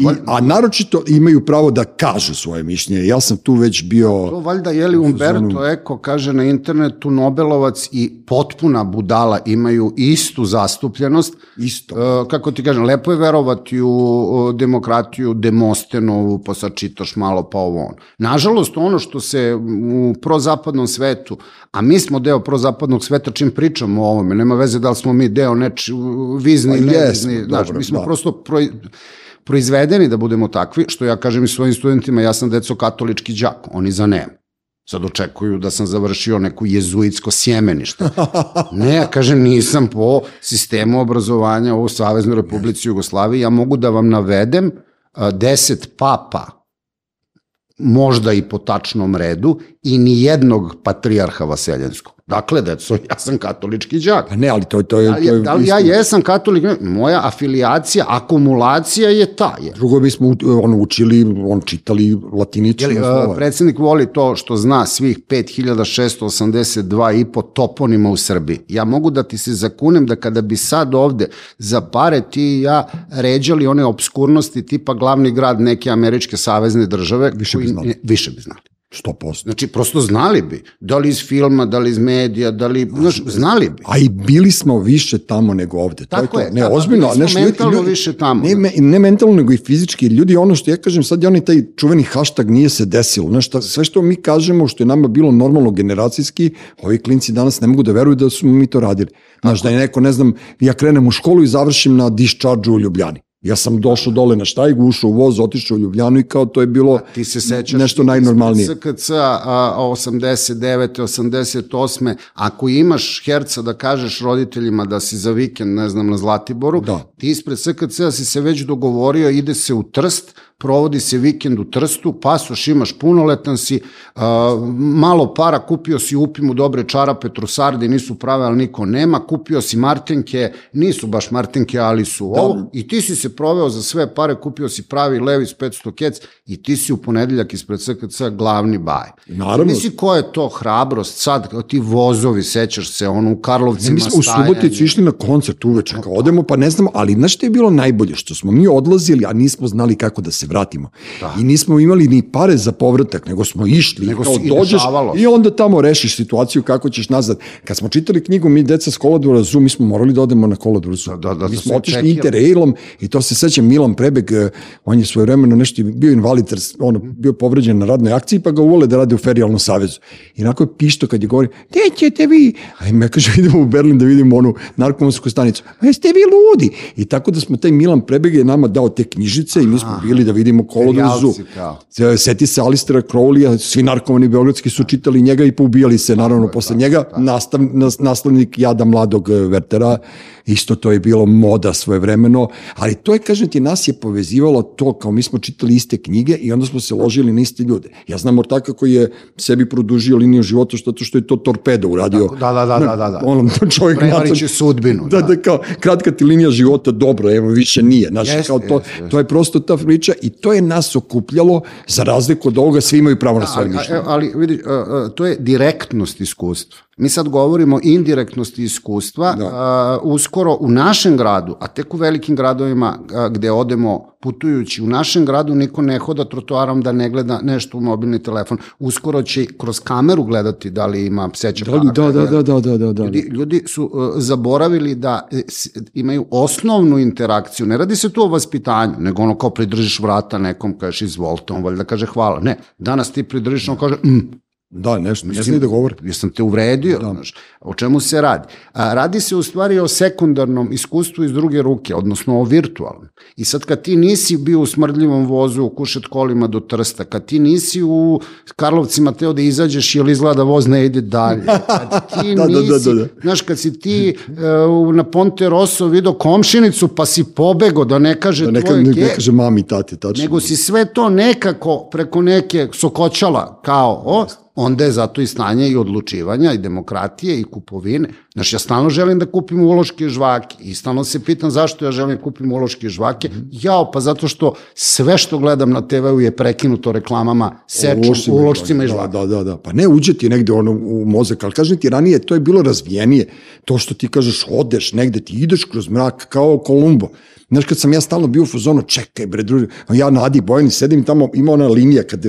I, a naročito imaju pravo da kažu svoje mišljenje. Ja sam tu već bio... To valjda, je li Umberto Eko kaže na internetu Nobelovac i potpuna budala imaju istu zastupljenost. Isto. Uh, kako ti kažem, lepo je verovati u demokratiju Demostenovu, pa sad čitaš malo pa ovo on. Nažalost, ono što se u prozapadnom svetu, a mi smo deo prozapadnog sveta čim pričamo o ovome, nema veze da li smo mi deo neči, vizni, pa, nevizni, yes, znači, mi smo da. prosto pro, proizvedeni da budemo takvi, što ja kažem i svojim studentima, ja sam deco katolički đak, oni za ne. Sad očekuju da sam završio neku jezuitsko sjemenište. [LAUGHS] Ne, ja kažem nisam po sistemu obrazovanja u Saveznoj Republici Jugoslaviji, ja mogu da vam navedem deset papa možda i po tačnom redu i ni jednog patrijarha Vaseljenskog. Dakle, deco, ja sam katolički đak. Pa ne, ali to, to je... Da li, to je da li ja jesam katolik? Moja afilijacija, akumulacija je ta. Je. Drugo bismo on učili, on čitali latinično Jeli, slova. Predsednik voli to što zna svih 5682 i po toponima u Srbiji. Ja mogu da ti se zakunem da kada bi sad ovde za pare ti i ja ređali one obskurnosti tipa glavni grad neke američke savezne države, više bi znali. Više bi znali. 100%. Znači, prosto znali bi. Da li iz filma, da li iz medija, da li, znaš, znali bi. A i bili smo više tamo nego ovde. Tako to je. Ne, da, ozbiljno. Bili smo mentalno ljudi, više tamo. Ne, me, ne mentalno, nego i fizički. Ljudi, ono što ja kažem, sad je onaj taj čuveni hashtag nije se desilo. Znaš, šta, sve što mi kažemo, što je nama bilo normalno generacijski, ovi klinci danas ne mogu da veruju da su mi to radili. Znaš, da je neko, ne znam, ja krenem u školu i završim na discharge u Ljubljani. Ja sam došao dole na štajgu, ušao u voz, otišao u Ljubljanu i kao to je bilo ti se sećaš, nešto najnormalnije. SKC a, 89. 88. Ako imaš herca da kažeš roditeljima da si za vikend, ne znam, na Zlatiboru, da. ti ispred SKC si se već dogovorio, ide se u Trst, provodi se vikend u Trstu, pasoš imaš punoletan si, uh, malo para, kupio si upimu dobre čarape, trusarde, nisu prave, ali niko nema, kupio si martenke, nisu baš martenke, ali su da. ovo, i ti si se proveo za sve pare, kupio si pravi Levis 500 kec i ti si u ponedeljak ispred SKC glavni baj. Naravno. Misli ko je to hrabrost sad, ti vozovi, sećaš se, ono u Karlovcima ne, mi smo stajanje. u Suboticu išli na koncert uveče, kao odemo pa ne znamo, ali znaš što je bilo najbolje, što smo mi odlazili, a nismo znali kako da se vratimo. Da. I nismo imali ni pare za povratak, nego smo išli, nego kao dođeš i, i onda tamo rešiš situaciju kako ćeš nazad. Kad smo čitali knjigu Mi deca s kolodvora Zu, mi smo morali da odemo na kolodvor Zu. Da, da, da, mi smo otišli interrailom i to se seća Milan Prebeg, eh, on je svoje vremeno nešto bio invalid, ono, bio povređen na radnoj akciji, pa ga uvole da radi u ferijalnom savezu. I onako je pišto kad je govori, gde ćete vi? A im ja kaže, [LAUGHS] idemo u Berlin da vidimo onu narkomonsku stanicu. A jeste vi ludi? I tako da smo taj Milan Prebeg je nama dao te knjižice i mi smo bili da vidimo kolodvozu. Seti se Alistera Crowleya, svi narkomani beogradski su čitali njega i poubijali se, naravno, posle njega. Nastav, naslednik jada mladog Vertera isto to je bilo moda svojevremeno, ali to je, kažem ti, nas je povezivalo to, kao mi smo čitali iste knjige i onda smo se ložili na iste ljude. Ja znam Ortaka koji je sebi produžio liniju života što, što je to torpedo uradio. Da, da, da, da, da. da. On, čovjek Prevariće sudbinu. Da, da, da, kao, kratka ti linija života, dobro, evo, više nije. Znaš, jest, kao to, jest, jest. to je prosto ta priča i to je nas okupljalo, za razliku od ovoga, svi imaju pravo na svoje mišljenje. Ali, vidi, to je direktnost iskustva. Mi sad govorimo indirektnosti iskustva, da. uh, uskoro u našem gradu, a tek u velikim gradovima uh, gde odemo putujući u našem gradu, niko ne hoda trotoarom da ne gleda nešto u mobilni telefon. Uskoro će kroz kameru gledati da li ima pseća da, da, da, da, da, da, da, da. Ljudi, ljudi su uh, zaboravili da e, imaju osnovnu interakciju. Ne radi se tu o vaspitanju, nego ono kao pridržiš vrata nekom, kažeš izvolite, on valjda kaže hvala. Ne, danas ti pridržiš, on kaže mm, Da, nešto, ne znam da govori. Jesam te uvredio, da. znaš, o čemu se radi? A, radi se u stvari o sekundarnom iskustvu iz druge ruke, odnosno o virtualnom. I sad kad ti nisi bio u smrdljivom vozu u kušet kolima do Trsta, kad ti nisi u Karlovcima teo da izađeš ili izgleda da voz ne ide dalje, kad [LAUGHS] ti da, nisi, da, da, da, da. znaš, kad si ti uh, na Ponte Rosso video komšinicu pa si pobego da ne kaže da ne, tvoje ne, ne kaže mami, tati, tačno. Nego si sve to nekako preko neke sokoćala kao, o, onda je zato i stanje i odlučivanja i demokratije i kupovine. Znaš, ja stalno želim da kupim uloške žvake i stalno se pitam zašto ja želim da kupim uloške žvake. Jao, pa zato što sve što gledam na TV-u je prekinuto reklamama sečom, ulošcima i žvake. Da, da, da. Pa ne uđe ti negde ono u mozak, ali kažem ti ranije, to je bilo razvijenije. To što ti kažeš, odeš negde, ti ideš kroz mrak kao Kolumbo. Znaš, kad sam ja stalno bio u fazonu, čekaj bre, druži, ja na Adi Bojani sedim i tamo, ima ona linija, kad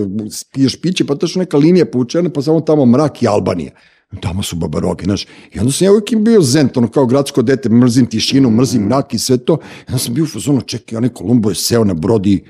piješ piće, pa to su neka linija povučena, pa samo tamo mrak i Albanija. Tamo su babarogi, znaš. I onda sam ja uvijek im bio zent, ono kao gradsko dete, mrzim tišinu, mrzim mrak i sve to. I onda sam bio u fazonu, čekaj, onaj Kolumbo je seo na brodi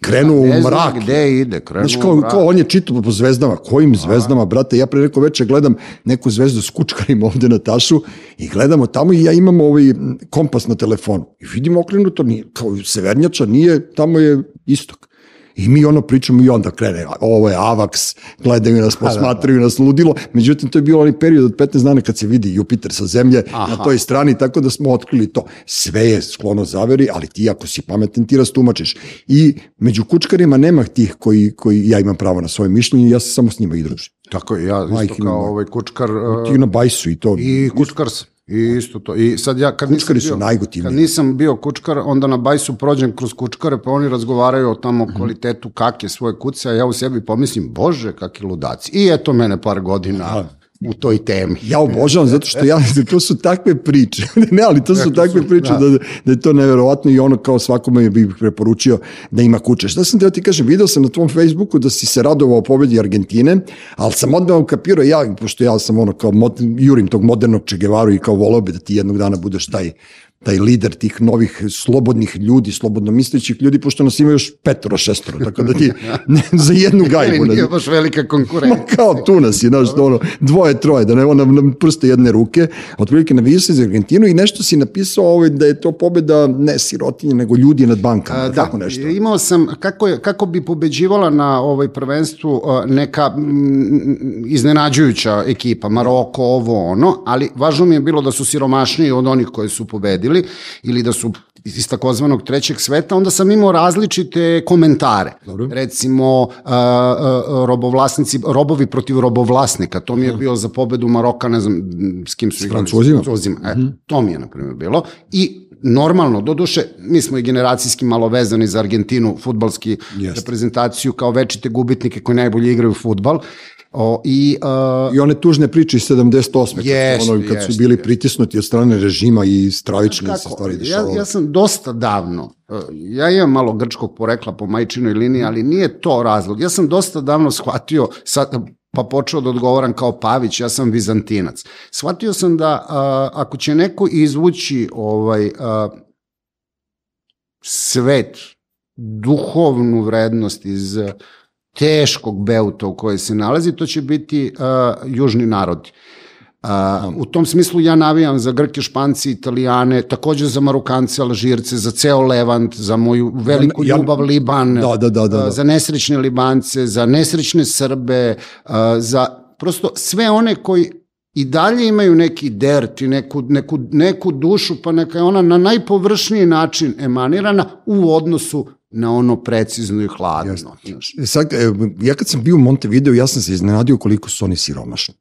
krenuo u mrak. gde ide, krenuo Znaš, kao, u mrak. kao on je čitao po zvezdama. Kojim zvezdama, brate? Ja pre neko veče gledam neku zvezdu s kučkarim ovde na tašu i gledamo tamo i ja imam ovaj kompas na telefonu. I vidim okrenuto, nije, kao severnjača, nije, tamo je istok. I mi ono pričamo i onda krene, ovo je Avax, gledaju nas, [LAUGHS] da, da, posmatraju nas ludilo. Međutim, to je bio onaj period od 15 dana kad se vidi Jupiter sa zemlje Aha. na toj strani, tako da smo otkrili to. Sve je sklono zaveri, ali ti ako si pametan, ti rastumačiš. I među kučkarima nema tih koji, koji ja imam pravo na svoje mišljenje, ja se samo s njima i družim. Tako je, ja isto kao ovaj kučkar... Ti na bajsu i to. I kučkar I isto to. I sad ja kad Kučkari nisam su bio, najgotivniji. Kad nisam bio kučkar, onda na bajsu prođem kroz kučkare, pa oni razgovaraju o tamo -hmm. kvalitetu kake svoje kuce, a ja u sebi pomislim, bože, kakvi ludaci. I eto mene par godina da u toj temi. Ja obožavam zato što ja, [LAUGHS] to su takve priče. [LAUGHS] ne, ali to su takve priče da. da, da je to neverovatno i ono kao svakome bih preporučio da ima kuće. Šta sam teo ti kažem, video sam na tvom Facebooku da si se radovao pobedi Argentine, ali sam odmah ukapirao ja, pošto ja sam ono kao mod, jurim tog modernog Čegevaru i kao volao bi da ti jednog dana budeš taj taj lider tih novih slobodnih ljudi, slobodno mislećih ljudi, pošto nas ima još petoro, šestoro, tako da ti ne, za jednu [LAUGHS] gajbu. Nije baš velika konkurencija. Ma kao tu nas je, znaš, ono, dvoje, troje, da ne nam, nam prste jedne ruke, otprilike naviješ se za Argentinu i nešto si napisao ovaj, da je to pobeda ne sirotinje, nego ljudi nad bankama, A, da, tako nešto. Imao sam, kako, je, kako bi pobeđivala na ovoj prvenstvu neka m, iznenađujuća ekipa, Maroko, ovo, ono, ali važno mi je bilo da su siromašniji od onih koje su pobedili, bili ili da su iz takozvanog trećeg sveta, onda sam imao različite komentare. Dobro. Recimo, uh, uh, robovlasnici, robovi protiv robovlasnika, to mi je bio za pobedu Maroka, ne znam s kim su igrali. Francuzima. Francuzima. E, -hmm. To mi je, na primjer, bilo. I normalno, doduše, mi smo i generacijski malo vezani za Argentinu, futbalski Jest. reprezentaciju kao večite gubitnike koji najbolje igraju futbal O, i, uh, I one tužne priče iz 78. Jest, ono, kad jest, su bili jest. pritisnuti od strane režima i stravični se stvari dešavalo. Ja, ja sam dosta davno, ja imam malo grčkog porekla po majčinoj liniji, ali nije to razlog. Ja sam dosta davno shvatio, sad, pa počeo da odgovoram kao Pavić, ja sam vizantinac. Shvatio sam da uh, ako će neko izvući ovaj, uh, svet, duhovnu vrednost iz teškog beuta u kojoj se nalazi, to će biti uh, južni narodi. Uh, u tom smislu ja navijam za Grke, Španci, Italijane, takođe za Marokance, Alžirce, za ceo Levant, za moju veliku ja, ljubav Liban, da, da, da, da, da. za nesrećne Libance, za nesrećne Srbe, uh, za prosto sve one koji i dalje imaju neki dert i neku, neku, neku dušu, pa neka je ona na najpovršniji način emanirana u odnosu na ono precizno i hladno. Jasne. Sad, ja kad sam bio u Montevideo, ja sam se iznenadio koliko su oni siromašni.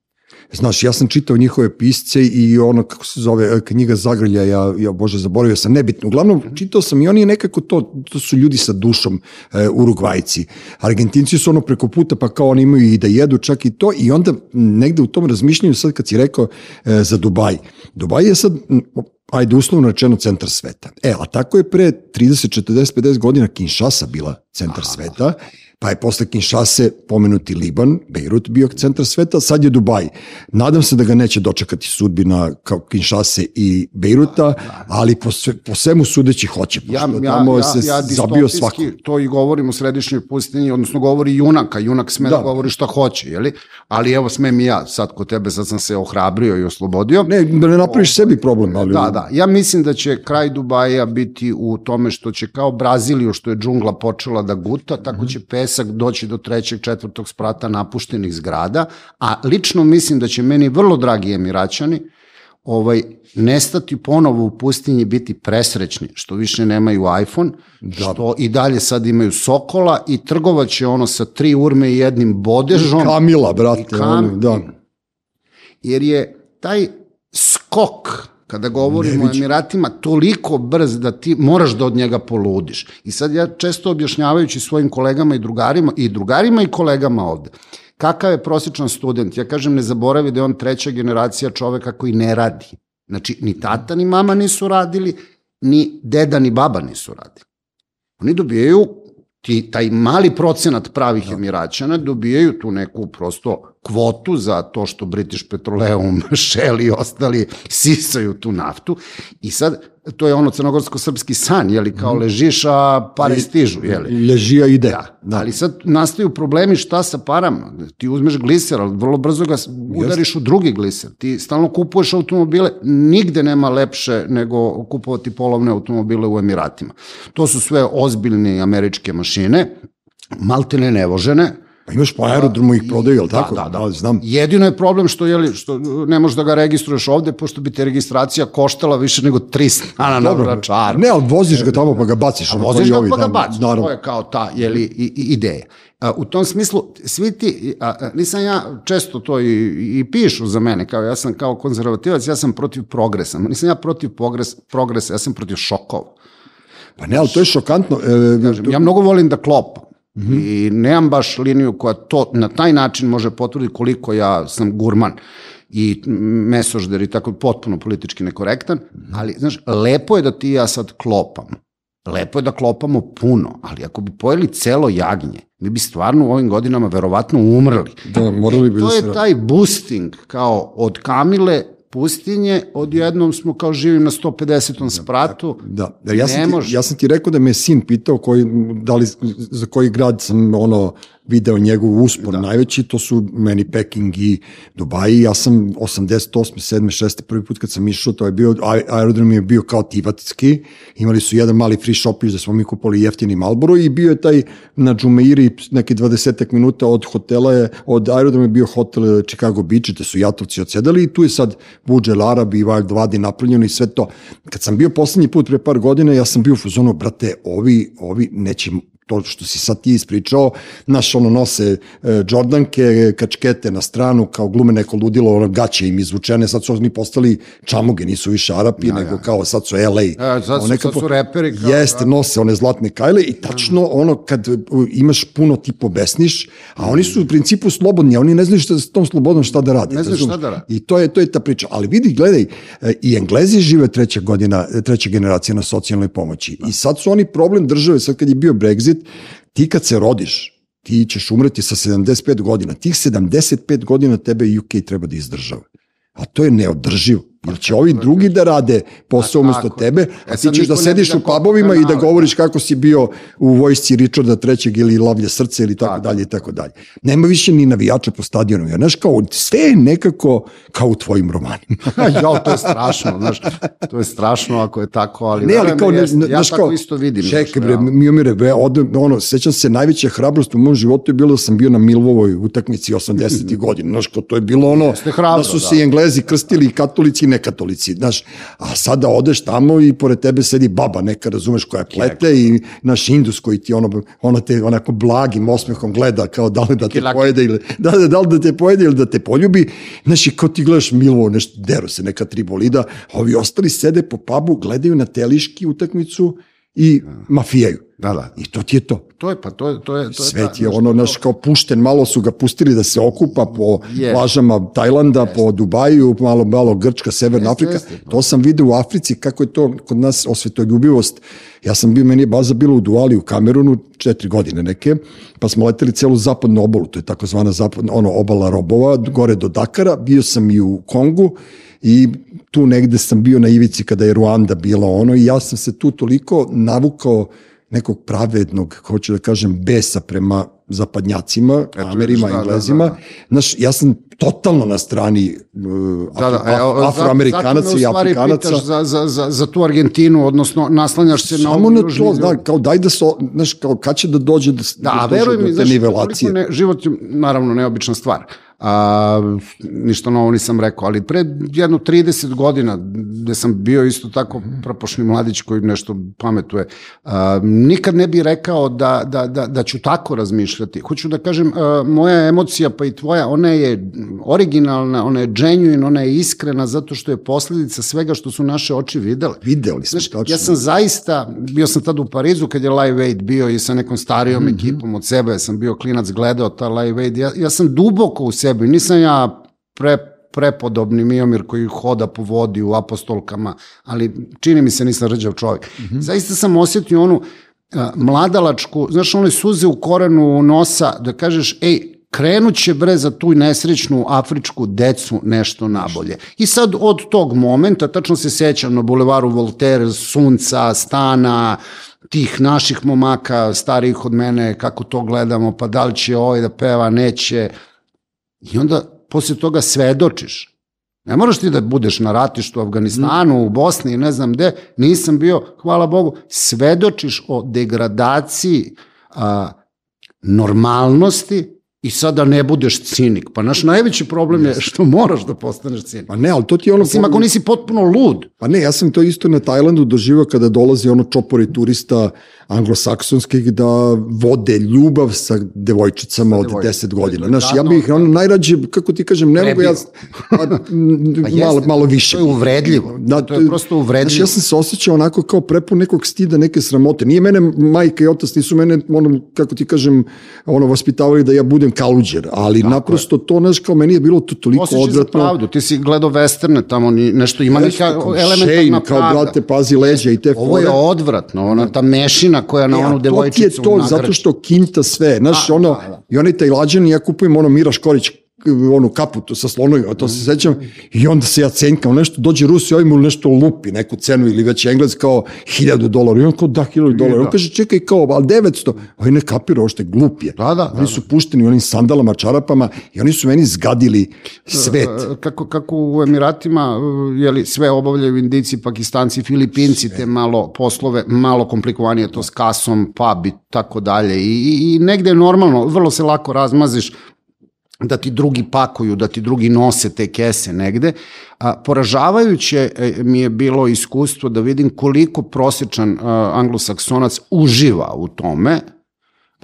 Znaš, ja sam čitao njihove pisce i ono, kako se zove, e, knjiga Zagrlja, ja, ja bože, zaboravio sam, nebitno. Uglavnom, čitao sam i oni nekako to, to su ljudi sa dušom, e, Urugvajci. Argentinci su ono preko puta, pa kao oni imaju i da jedu čak i to i onda negde u tom razmišljanju, sad kad si rekao e, za Dubaj. Dubaj je sad, ajde uslovno rečeno centar sveta. E, a tako je pre 30, 40, 50 godina Kinshasa bila centar sveta, pa je posle Kinshase pomenuti Liban, Bejrut bio centar sveta, sad je Dubaj. Nadam se da ga neće dočekati sudbina kao Kinshase i Bejruta, ali po, sve, po svemu sudeći hoće, pošto Ja, ja, tamo ja, se ja zabio svako. to i govorim u središnjoj pustinji, odnosno govori junaka, junak sme da, Da. govori šta hoće, jeli? Ali evo smem i ja, sad kod tebe, sad sam se ohrabrio i oslobodio. Ne, da ne napraviš sebi problem, ali... Da, da. Ja mislim da će kraj Dubaja biti u tome što će kao Braziliju, što je džungla počela da guta, tako Mhm. će pesak doći do trećeg, četvrtog sprata napuštenih zgrada, a lično mislim da će meni vrlo dragi Emiraćani ovaj, nestati ponovo u pustinji i biti presrećni, što više nemaju iPhone, da. što i dalje sad imaju Sokola i trgovaće ono sa tri urme i jednim bodežom. Kamila, brate, I kam- ono, da. jer je taj skok kada govorimo o Emiratima toliko brz da ti moraš da od njega poludiš. I sad ja često objašnjavajući svojim kolegama i drugarima i drugarima i kolegama ovde, kakav je prosječan student? Ja kažem ne zaboravi da je on treća generacija čoveka koji ne radi. Znači, ni tata ni mama nisu radili, ni deda ni baba nisu radili. Oni dobijaju ti, taj mali procenat pravih Emiraćana dobijaju tu neku prosto kvotu za to što British Petroleum, [LAUGHS] Shell i ostali sisaju tu naftu i sad to je ono crnogorsko-srpski san, jeli, kao ležiš, a pare stižu, jeli. Ležija ide. Da, da. ali sad nastaju problemi šta sa parama. Ti uzmeš gliser, ali vrlo brzo ga udariš u drugi gliser. Ti stalno kupuješ automobile, nigde nema lepše nego kupovati polovne automobile u Emiratima. To su sve ozbiljne američke mašine, maltene nevožene, Pa imaš po aerodromu ih prodaju, jel tako? Da, da, da. znam. Jedino je problem što, jeli, što ne možeš da ga registruješ ovde, pošto bi te registracija koštala više nego 3 stana na vračaru. Ne, ali voziš ga tamo pa ga baciš. A voziš ga pa ga da, baciš, Naravno. to je kao ta jeli, i, i ideja. A, u tom smislu, svi ti, a, nisam ja, često to i, i pišu za mene, kao ja sam kao konzervativac, ja sam protiv progresa, nisam ja protiv progres, progresa, ja sam protiv šokova. Pa ne, ali to je šokantno. E, Kažem, ja mnogo volim da klopam. I nemam baš liniju koja to na taj način može potvrditi koliko ja sam gurman i mesožder i tako potpuno politički nekorektan, ali znaš, lepo je da ti ja sad klopamo. Lepo je da klopamo puno, ali ako bi pojeli celo jagnje, mi bi stvarno u ovim godinama verovatno umrli. Da, morali bi to da je taj boosting, kao od Kamile pustinje, odjednom smo kao živim na 150. spratu. Da, jer ja sam, ti, ja sam ti rekao da me sin pitao koji, da li, za koji grad sam ono video njegov uspor da. najveći, to su meni Peking i Dubai, ja sam 88. 7. 6. prvi put kad sam išao, to je bio, aer- aerodrom je bio kao tivatski, imali su jedan mali free shopić da smo mi kupali jeftini Malboro i bio je taj na Džumeiri neke 20 minuta od hotela je, od aerodroma je bio hotel Chicago Beach, gde su jatovci odsedali i tu je sad Burj Al Arab i Wild Vadi napravljeno i sve to. Kad sam bio poslednji put pre par godina, ja sam bio u fazonu, brate, ovi, ovi neće to što si sad ti ispričao, naš ono nose e, Jordanke, kačkete na stranu, kao glume neko ludilo, ono gaće im izvučene, sad su oni postali čamuge, nisu više Arapi, nego kao sad su LA. E, sad su- sad su reperi kao- Jeste, nose one zlatne kajle i tačno ono kad e, imaš puno ti pobesniš, a oni su u principu slobodni, a oni ne znaju šta s tom slobodom šta da rade. Ne znaju šta da rade. I to je to je ta priča. Ali vidi, gledaj, e, i Englezi žive treća godina, treća generacija na socijalnoj pomoći. I sad su oni problem države, sad kad je bio Brexit, ti kad se rodiš, ti ćeš umreti sa 75 godina. Tih 75 godina tebe UK treba da izdržava. A to je neodrživo. Jer će ovi drugi da rade posao umesto tebe, E a ti sad ćeš da sediš u pubovima i da govoriš kako si bio u vojsci Richarda III. ili Lavlje srce ili tako dalje i tako dalje. Nema više ni navijača po stadionu. Ja, znaš, kao, sve je nekako kao u tvojim romanima. [LAUGHS] ja, to je strašno, znaš, to je strašno ako je tako, ali, Ne, ali kao, ne, jeste. ne, ja tako kao, isto vidim. Čekaj, bre. Miomire, bre, od, ono, sećam se, najveća hrabrost u mom životu je bilo da sam bio na Milvovoj utakmici 80. [LAUGHS] godina, znaš, kao, to je bilo ono, da su se da. i Englezi krstili i katolici nekatolici, znaš, a sada odeš tamo i pored tebe sedi baba neka, razumeš, koja plete i naš indus koji ti ono, ona te onako blagim osmehom gleda kao da li da te pojede ili, da, da, da li da te pojede ili da te poljubi, znaš, i kao ti gledaš Milvovo, nešto, deru se neka tri bolida, a ovi ostali sede po pubu, gledaju na teliški utakmicu i mafijaju. Da, da. I to ti je to. To je, pa to je, to je, to je Svet je znaš, ono, naš, kao pušten, malo su ga pustili da se okupa po Je. plažama Tajlanda, po Dubaju, malo, malo Grčka, Severna Jeste, Afrika. jeste. To sam video u Africi, kako je to kod nas osvetoljubivost. Ja sam bio, meni je baza bila u Duali u Kamerunu, četiri godine neke, pa smo leteli celu zapadnu obalu, to je takozvana zapadna, ono, obala robova, gore do Dakara, bio sam i u Kongu, i tu negde sam bio na ivici kada je Ruanda bila ono i ja sam se tu toliko navukao nekog pravednog, hoću da kažem, besa prema zapadnjacima, Amerima, vidiš, da, da, Englezima. da, da. Znaš, ja sam totalno na strani uh, Da, da, Af- afroamerikanaca zato me u i stvari afrikanaca. pitaš za, za, za, za tu Argentinu, odnosno naslanjaš se na Samo ovu na to, da, kao daj da se, znaš, kao kad će da dođe da, Da, a dođe do te nivelacije. ne, život je naravno neobična stvar. A, ništa novo nisam rekao, ali pre jedno 30 godina, gde sam bio isto tako propošni mladić koji nešto pametuje, a, nikad ne bi rekao da, da, da, da ću tako razmišljati. Hoću da kažem, a, moja emocija pa i tvoja, ona je originalna, ona je genuine, ona je iskrena zato što je posledica svega što su naše oči videle. Videli smo, Znaš, tačno. ja sam zaista, bio sam tad u Parizu kad je Live Aid bio i sa nekom starijom Mhm. ekipom od sebe, sam bio klinac gledao ta Live Aid, ja, ja sam duboko u sebi, nisam ja pre, prepodobni Miomir koji hoda po vodi u apostolkama, ali čini mi se nisam rđav čovjek. Mhm. Zaista sam osjetio onu a, mladalačku, znaš, one suze u korenu nosa, da kažeš, ej, krenut će bre za tu nesrećnu afričku decu nešto nabolje. I sad od tog momenta, tačno se sećam na bulevaru Voltaire, sunca, stana, tih naših momaka, starijih od mene, kako to gledamo, pa da li će ovaj da peva, neće. I onda posle toga svedočiš. Ne moraš ti da budeš na ratištu u Afganistanu, u Bosni, ne znam gde, nisam bio, hvala Bogu, svedočiš o degradaciji a, normalnosti i sada ne budeš cinik. Pa naš najveći problem je što moraš da postaneš cinik. Pa ne, ali to ti je ono... Mislim, ako nisi potpuno lud, Pa ne, ja sam to isto na Tajlandu doživao kada dolazi ono čopori turista anglosaksonskih da vode ljubav sa devojčicama od devojčicama. 10 godina. Da, Znaš, ja da, bih ono najrađe, kako ti kažem, ne mogu ja... Pa, [LAUGHS] Pa malo, malo više. to je uvredljivo. To je prosto uvredljivo. Znaš, ja sam se osjećao onako kao prepun nekog stida, neke sramote. Nije mene majka i otac, nisu mene, ono, kako ti kažem, ono, vaspitavali da ja budem kaluđer, ali naprosto to, znaš, kao meni je bilo to toliko osjećaj za odvratno. pravdu. Ti si gledao westerne, tamo ni, nešto ima neka kao elementarna Shane, kao pravda. brate, pazi leđa i te Ovo je fore. odvratno, ona ta mešina koja na E, onu to ti je devojčicu to, zato što kinta sve. Znaš, ono, da, da. i onaj tajlađan, ja kupujem ono Mira Škorić, onu kaputu sa slonovima, to se sećam, i onda se ja cenkam, nešto, dođe Rus i ovaj mu nešto lupi, neku cenu ili već Engles kao hiljadu dolara, i on kao da, hiljadu dolara, on kaže čekaj kao, ali 900, ovaj ne kapira, ovo što je glup je. Da, da, Oni da, su pušteni u onim sandalama, čarapama i oni su meni zgadili svet. E, kako, kako u Emiratima e, jeli, sve obavljaju Indici, Pakistanci, Filipinci, te malo poslove, malo komplikovanije to s kasom, pub i tako dalje. I, i, I negde je normalno, vrlo se lako razmaziš da ti drugi pakuju, da ti drugi nose te kese negde. A, poražavajuće e, mi je bilo iskustvo da vidim koliko prosječan a, anglosaksonac uživa u tome,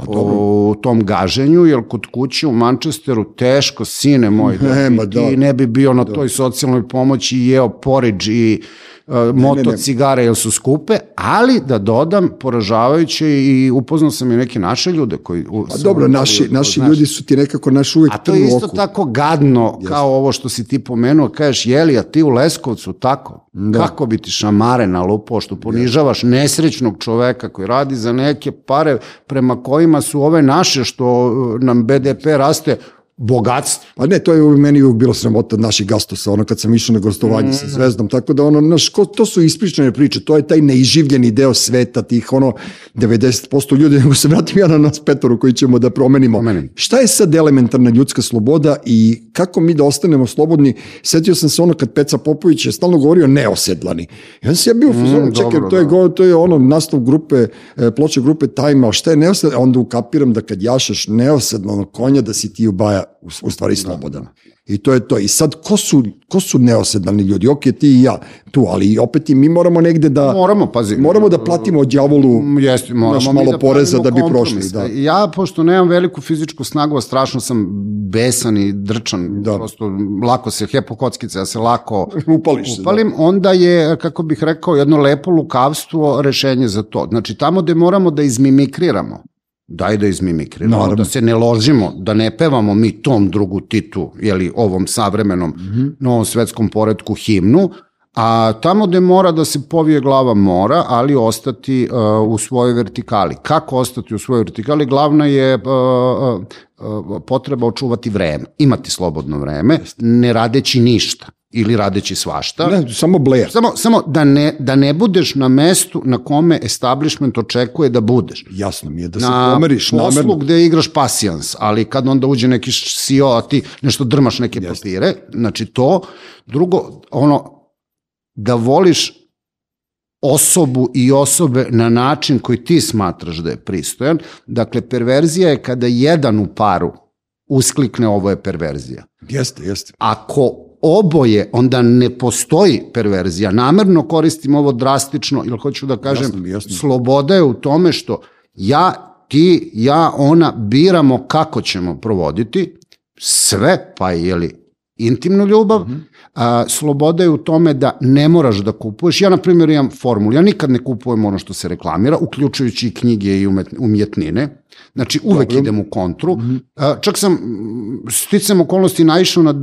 Pa u tom gaženju, jer kod kuće u Manchesteru teško, sine moj, da, [LAUGHS] E, ti, ma da. ne bi bio na toj socijalnoj pomoći i jeo poriđ i uh, moto cigare, jer su skupe, ali da dodam, poražavajuće i upoznao sam i neke naše ljude koji... u- Pa dobro, naši, to, naši znaš. ljudi su ti nekako naš uvek A to je isto oku. tako gadno kao ovo što si ti pomenuo, kažeš, jeli, a ti u Leskovcu tako? Kako bi ti šamare nalupao što ponižavaš nesrećnog čoveka koji radi za neke pare prema kojima su ove naše što nam BDP raste bogatstvo. Pa ne, to je u meni uvijek bilo sramota od naših gastosa, ono kad sam išao na gostovanje Mhm. sa Zvezdom, tako da ono, naš, ko, to su ispričane priče, to je taj neiživljeni deo sveta, tih ono 90% ljudi, [LAUGHS] nego se vratim ja na nas petoru koji ćemo da promenimo. Promenim. Šta je sad elementarna ljudska sloboda i kako mi da ostanemo slobodni? Setio sam se ono kad Peca Popović je stalno govorio neosedlani. I onda sam ja bio Mm, čekaj, dobro, to je, da. go, to je ono nastav grupe, e, ploče grupe Time, a šta je neosedlano? Onda ukapiram da kad jašaš neosedlanog konja, da si ti u baja u, u stvari slobodan. I to je to. I sad, ko su, ko su neosedalni ljudi? Ok, ti i ja tu, ali opet i mi moramo negde da... Moramo, pazi. Moramo da platimo đavolu Jeste, moramo naš malo da poreza da bi prošli. Da. Ja, pošto nemam veliku fizičku snagu, a strašno sam besan i drčan, Da. prosto lako se, hepokockice, ja se lako [LAUGHS] Upališ se, da. upalim, onda je, kako bih rekao, jedno lepo lukavstvo rešenje za to. Znači, tamo gde moramo da izmimikriramo, daj da izmimikriramo, Naravno. da se ne ložimo, da ne pevamo mi tom drugu titu, jeli, ovom savremenom Mhm. novom svetskom poredku himnu, a tamo gde mora da se povije glava mora, ali ostati uh, u svojoj vertikali. Kako ostati u svojoj vertikali? Glavna je uh, uh, potreba očuvati vreme, imati slobodno vreme, ne radeći ništa ili radeći svašta. Ne, samo Blair. Samo, samo da, ne, da ne budeš na mestu na kome establishment očekuje da budeš Jasno mi je da se na pomeriš poslu namerno. gde igraš pasijans, ali kad onda uđe neki CEO, a ti nešto drmaš neke papire, znači to. Drugo, ono, da voliš osobu i osobe na način koji ti smatraš da je pristojan. Dakle, perverzija je kada jedan u paru usklikne ovo je perverzija. Jeste, jeste. Ako oboje, onda ne postoji perverzija. Namerno koristim ovo drastično, ili hoću da kažem, Jasno jasno. sloboda je u tome što ja, ti, ja, ona biramo kako ćemo provoditi sve, pa je li intimnu ljubav, a, sloboda je u tome da ne moraš da kupuješ. Ja, na primjer, imam formulu. Ja nikad ne kupujem ono što se reklamira, uključujući i knjige i umjetnine. Znači, uvek idem u kontru. A, čak sam, mm, sticam okolnosti, naišao na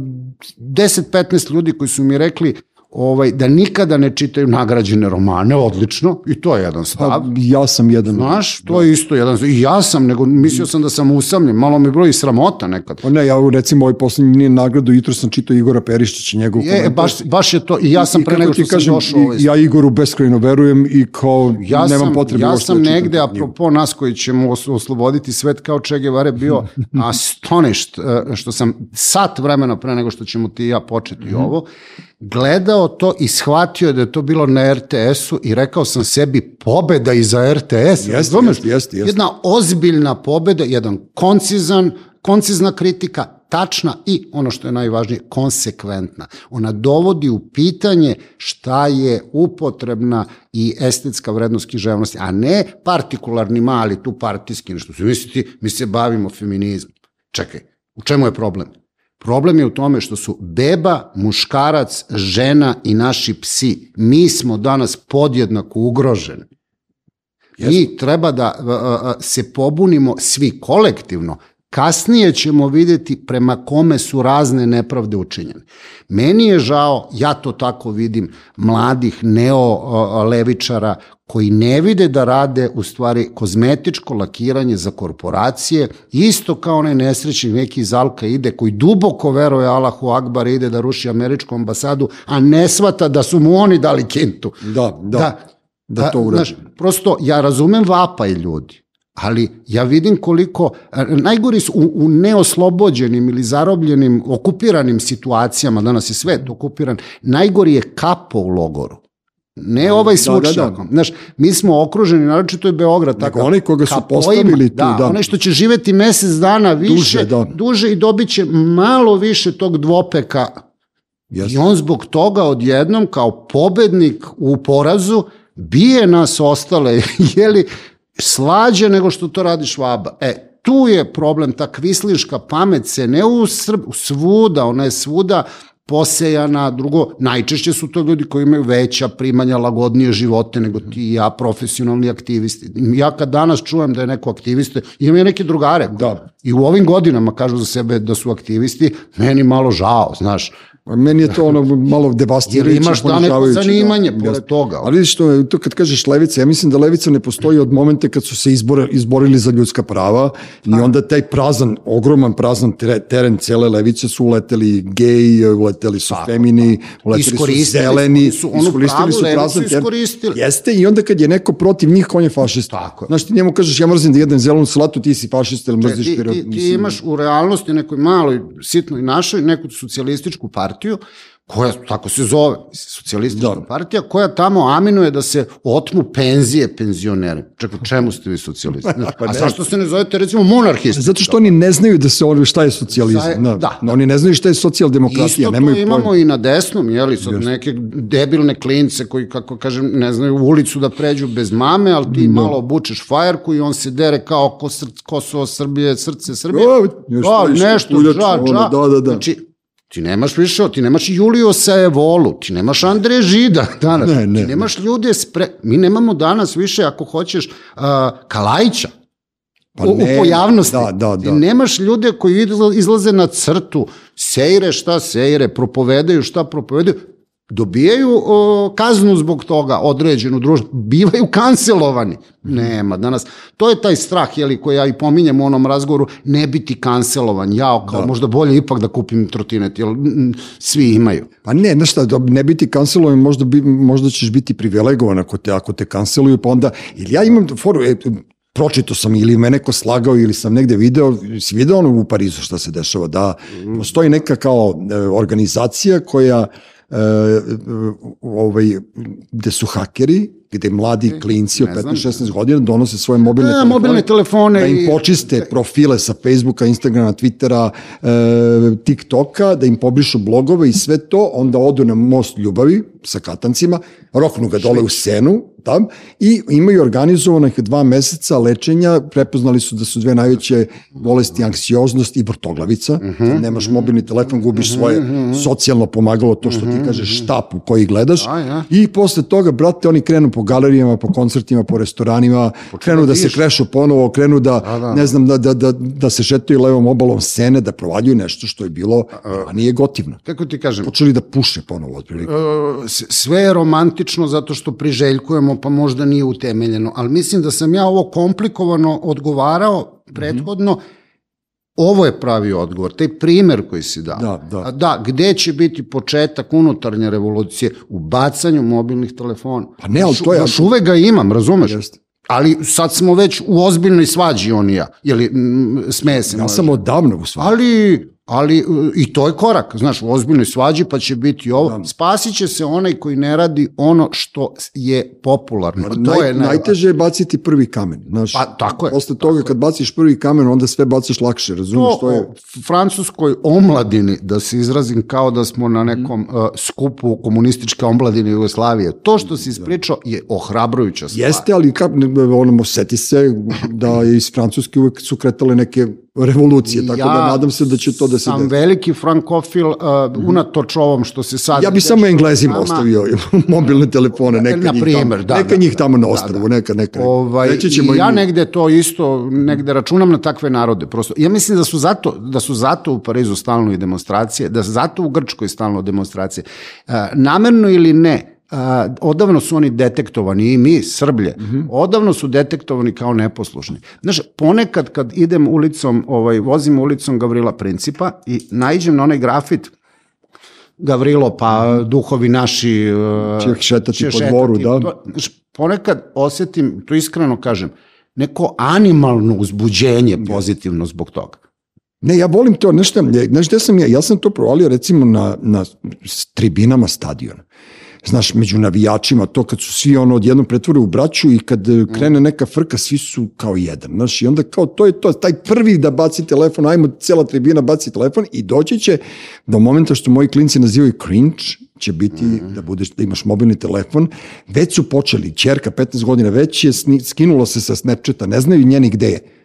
10-15 ljudi koji su mi rekli ovaj, da nikada ne čitaju nagrađene romane, odlično, i to je jedan stav. Pa, ja sam jedan... Znaš, to je isto jedan, i ja sam, nego mislio sam da sam usamljen, malo mi je bilo i sramota nekad. Pa ne, ja recimo ovaj poslednji nagradu jutro sam čitao Igora Perišića, njegov Je, e, baš, baš je to, i ja sam I pre nego što sam kažem, došao u ovaj ja Igoru beskrajno verujem i kao ja nemam sam, potrebe ja sam da negde, apropo nas koji ćemo os- osloboditi svet kao Che Guevara bio [LAUGHS] astonished, što sam sat vremena pre nego što ćemo ti i ja početi Mhm. ovo, gledao to i shvatio da je to bilo na RTS-u i rekao sam sebi pobeda i za RTS. Jeste, jeste, jeste, jeste. Jedna ozbiljna pobeda, jedan koncizan, koncizna kritika, tačna i ono što je najvažnije, konsekventna. Ona dovodi u pitanje šta je upotrebna i estetska vrednost književnosti, a ne partikularni mali, tu partijski nešto. Se misliti, mi se bavimo feminizmom. Čekaj, u čemu je problem? Problem je u tome što su beba, muškarac, žena i naši psi. Mi smo danas podjednako ugroženi. Mi treba da a, a, a, se pobunimo svi kolektivno. Kasnije ćemo videti prema kome su razne nepravde učinjene. Meni je žao, ja to tako vidim, mladih neo-levičara koji ne vide da rade u stvari kozmetičko lakiranje za korporacije, isto kao onaj nesrećni neki iz Alka ide koji duboko veruje Allahu Akbar ide da ruši američku ambasadu, a ne svata da su mu oni dali kintu. Da, da, da to uradi. Znaš, prosto, ja razumem vapaj ljudi, ali ja vidim koliko, najgori su u, u neoslobođenim ili zarobljenim, okupiranim situacijama, danas je svet okupiran, najgori je kapo u logoru. Ne ovaj s da, da. učnjakom. Znaš, mi smo okruženi, naročito je Beograd. takav, onaj koga su postavili tu, da. onaj što će živeti mesec dana više, Duže, da. duže i dobit će malo više tog dvopeka Jeste. I on zbog toga odjednom kao pobednik u porazu bije nas ostale, [LAUGHS] jeli, slađe nego što to radi Švaba. E, tu je problem, ta kvisliška pamet se ne u Srb, svuda, ona je svuda posejana, drugo, najčešće su to ljudi koji imaju veća primanja, lagodnije živote nego ti i ja, profesionalni aktivisti. Ja kad danas čujem da je neko aktivista, imam ja neke drugare. Da. I u ovim godinama kažu za sebe da su aktivisti, meni malo žao, znaš. Pa Meni je to ono malo devastirajuće. Jer imaš neko ponižavajuće, zanimanje pored Jeste. toga. Ali vidiš to, to kad kažeš levica, ja mislim da levica ne postoji od momenta kad su se izbore, izborili za ljudska prava i onda taj prazan, ogroman prazan tere- teren cele levice su uleteli geji, uleteli su femini, uleteli su Iskoristili zeleni, su- onu pravu levicu iskoristili. Jeste i onda kad je neko protiv njih, on je fašista. Tako. Znaš, ti njemu kažeš, ja mrzim da jedem zelenu salatu, ti si fašista ili mrziš ti, pirot. ti, ti mislim. imaš u realnosti nekoj maloj, sitnoj našoj, neku socijalističku partiju koja, tako se zove, socijalistička Da. partija, koja tamo aminuje da se otmu penzije penzioneri. Čekaj, čemu ste vi socijalisti? [LAUGHS] Pa A zašto se ne zovete, recimo, monarhisti? Zato što oni ne znaju da se ono šta je socijalizam. Je- Da, da. Oni ne znaju šta je socijaldemokratija, Isto nemaju to imamo pojma. i na desnom, jeli, sad neke debilne klince koji, kako kažem, ne znaju u ulicu da pređu bez mame, ali ti malo obučeš fajerku i on se dere kao src, Kosovo Srbije, srce Srbije. O, nešto Da, više, nešto, ono, dža. da, da, da. Znači, ti nemaš više, ti nemaš Julio Saevolu, ti nemaš Andreja Žida danas, Ne, ne, ti nemaš ljude, spre... mi nemamo danas više, ako hoćeš, uh, Kalajića, Pa u, u ne, pojavnosti. da, da, Ti da. nemaš ljude koji izla- izlaze na crtu, sejre šta sejre, propovedaju šta propovedaju, dobijaju o, kaznu zbog toga, određenu društvu, bivaju kancelovani. Nema, danas, to je taj strah, jeli, koji ja i pominjem u onom razgovoru, ne biti kancelovan, ja kao možda bolje ipak da kupim trotinet, jer mm, svi imaju. Pa ne, znaš šta, da ne biti kancelovan, možda, bi, možda ćeš biti privilegovan ako te, ako te kanceluju, pa onda, ili ja imam foru, e, pročito sam ili me neko slagao ili sam negde video, si video ono u Parizu šta se dešava, da postoji neka kao e, organizacija koja ovaj, gde su hakeri, gde mladi klinci od ne znam. 15-16 godina donose svoje mobilne E, telefone, mobilne telefone da im i- počiste profile sa Facebooka, Instagrama, Twittera, e, TikToka, da im pobrišu blogove i sve to, onda odu na most ljubavi sa katancima, roknu ga dole u senu, tam, i imaju organizovanih dva meseca lečenja, prepoznali su da su dve najveće bolesti anksioznost i vrtoglavica, Kad nemaš mobilni telefon, gubiš svoje socijalno pomagalo, to što ti kažeš štap u koji gledaš, A, ja. i posle toga, brate, oni krenu po galerijama, po koncertima, po restoranima, krenu da se dišu. krešu ponovo, krenu da, ne znam, da, da, da, da se šetaju levom obalom sene, da provaljuju nešto što je bilo, a nije gotivno. Kako ti kažem, Počeli da puše ponovo, otprilike. E, sve je romantično zato što priželjkujemo, pa možda nije utemeljeno, ali mislim da sam ja ovo komplikovano odgovarao prethodno, ovo je pravi odgovor, taj primer koji si dao. Da, da. Da, gde će biti početak unutarnje revolucije? U bacanju mobilnih telefona. Pa ne, ali to je- Još uvek ga imam, razumeš? Jeste. Ali sad smo već u ozbiljnoj svađi on i ja. Jeli, mm, smeje se. Ja sam odavno u svom. ali, ali uh, i to je korak, znaš, u ozbiljnoj svađi pa će biti ovo. Spasit će se onaj koji ne radi ono što je popularno. To Naj, je naj... najteže je baciti prvi kamen. Znaš, Pa, tako je, Posle toga kad baciš prvi kamen, onda sve baciš lakše, razumiješ? To To je, o francuskoj omladini, da se izrazim kao da smo na nekom uh, skupu komunističke omladine Jugoslavije. To što si ispričao je ohrabrujuća stvar. Jeste, ali kap, ono, seti se da iz Francuske uvek su kretale neke revolucije, tako da nadam se da će to da se sam desi. veliki frankofil, uh, unatoč ovom što se sad... Ja bi samo Englezima nama. ostavio [LAUGHS] mobilne telefone, neka Na njih primer, tamo, da, neka da, njih tamo na da, ostrvu, da. neka, neka. Ovaj, Reći ćemo ja im- negde to isto, negde računam na takve narode. Prosto. Ja mislim da su zato, da su zato u Parizu stalno i demonstracije, da su zato u Grčkoj stalno demonstracije. E, namerno ili ne, a, odavno su oni detektovani i mi, Srblje, odavno su detektovani kao neposlušni. Znaš, ponekad kad idem ulicom, ovaj, vozim ulicom Gavrila Principa i naiđem na onaj grafit Gavrilo, pa duhovi naši... uh, Će šetati po dvoru, da. To, znaš, ponekad osetim, to iskreno kažem, neko animalno uzbuđenje pozitivno zbog toga. Ne, ja volim to, znaš šta, znaš gde sam ja, ja sam to provalio recimo na, na tribinama stadiona. Znaš, među navijačima, to kad su svi ono odjednom pretvore u braću i kad e, krene neka frka, svi su kao jedan. Znaš, i onda kao to je to, taj prvi da baci telefon, ajmo cela tribina baci telefon i doći će do momenta što moji klinci nazivaju cringe, će biti da budeš da imaš mobilni telefon. Već su počeli, ćerka 15 godina već je skinula se sa Snapchata, ne znaju njeni gde je.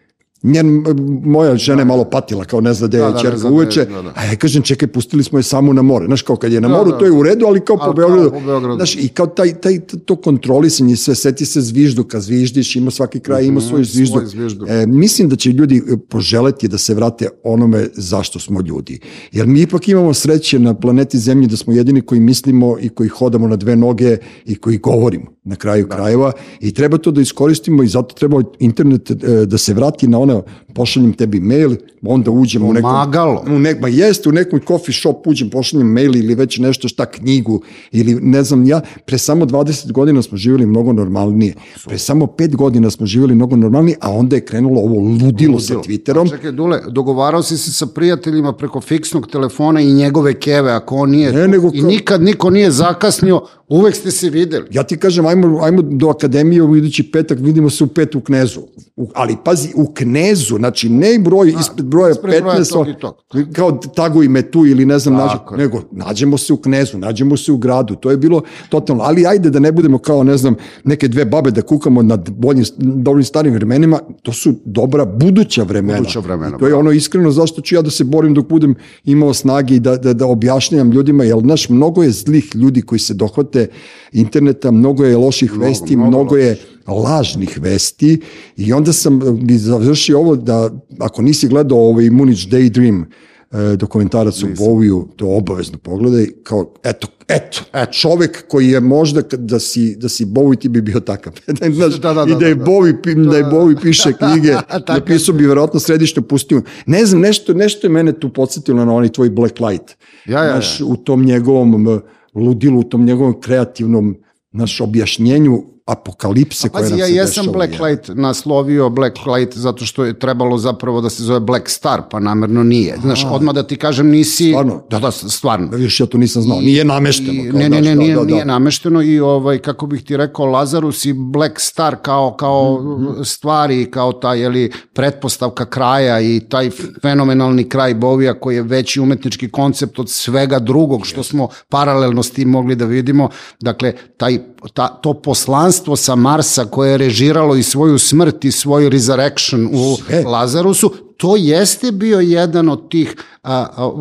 Njen, moja žena je malo patila, kao ne zna gde je Da, da, gde je, uveče, da, da. a ja kažem, čekaj, pustili smo je samo na more. Znaš, kao kad je na Da, moru, da. to je u redu, ali kao po Beogradu. po Beogradu. Znaš, i kao taj, taj, to kontrolisanje, sve, seti se zvižduka, zviždiš, ima svaki kraj, ima svoj zvižduk. Mhm, svoj zvižduk. E, mislim da će ljudi e, poželeti da se vrate onome zašto smo ljudi. Jer mi ipak imamo sreće na planeti Zemlji da smo jedini koji mislimo i koji hodamo na dve noge i koji govorimo na kraju krajeva i treba to da iskoristimo i zato treba internet e, da se vrati na one godina, pošaljem tebi mail, onda uđem u nekom... Pomagalo. U nek, ma jeste, u nekom coffee shop uđem, pošaljem mail ili već nešto šta knjigu ili ne znam ja, pre samo 20 godina smo živjeli mnogo normalnije. Pre samo 5 godina smo živjeli mnogo normalnije, a onda je krenulo ovo ludilo sa Twitterom. Čekaj, Dule, dogovarao si se sa prijateljima preko fiksnog telefona i njegove keve, ako on nije Ne, tu, nego i nikad niko nije zakasnio, uvek ste se videli. Ja ti kažem, ajmo, ajmo do akademije u idući petak, vidimo se u pet u Knezu. U, ali pazi, u Knezu, znači ne broj ispred broja ispred broja 15, tog i tog. kao taguj me tu ili ne znam, nađe, nego nađemo se u Knezu, nađemo se u gradu, to je bilo totalno, ali ajde da ne budemo kao, ne znam, neke dve babe da kukamo nad boljim, dobrim starim vremenima, to su dobra buduća vremena. Buduća vremena, I to je ono iskreno zašto ću ja da se borim dok budem imao snage i da, da, da objašnjam ljudima, jer znaš, mnogo je zlih ljudi koji se dohvate interneta, mnogo je loših vesti, mnogo mnogo, je lažnih vesti i onda sam eh, bi završio ovo da ako nisi gledao ovaj Munich Daydream eh, dokumentarac o Bowiju, to obavezno pogledaj, kao, eto, eto, eto, čovek koji je možda da si, da si Bowie ti bi bio takav. [LAUGHS] Znaš, Da, da, I da, da je da, da. Bowie, pi- da je Bowie piše [LAUGHS] knjige, napisao bi verovatno središnju pustinu. Ne znam, nešto, nešto je mene tu podsjetilo na onaj tvoj Black Light. Ja, ja, ja. Znaš, u tom njegovom ludilu, u tom njegovom kreativnom naš objašnjenju apokalipse koja Pazi, nam ja se jesam dešava. Black Light naslovio Black Light zato što je trebalo zapravo da se zove Black Star, pa namerno nije. Znaš, odmah da ti kažem nisi... Stvarno? Da, da, stvarno. Da vidiš, ja to nisam znao. Nije namešteno. I, kao, ne, ne, ne, da, nije, da, da. nije namešteno i ovaj, kako bih ti rekao, Lazarus i Black Star kao, kao Mhm, stvari, kao ta, jeli, pretpostavka kraja i taj fenomenalni kraj Bovija koji je veći umetnički koncept od svega drugog što smo paralelno s tim mogli da vidimo. Dakle, taj, ta, to poslanstvo sa Marsa koje je režiralo i svoju smrt i svoju resurrection u Sve. Lazarusu, to jeste bio jedan od tih a, a,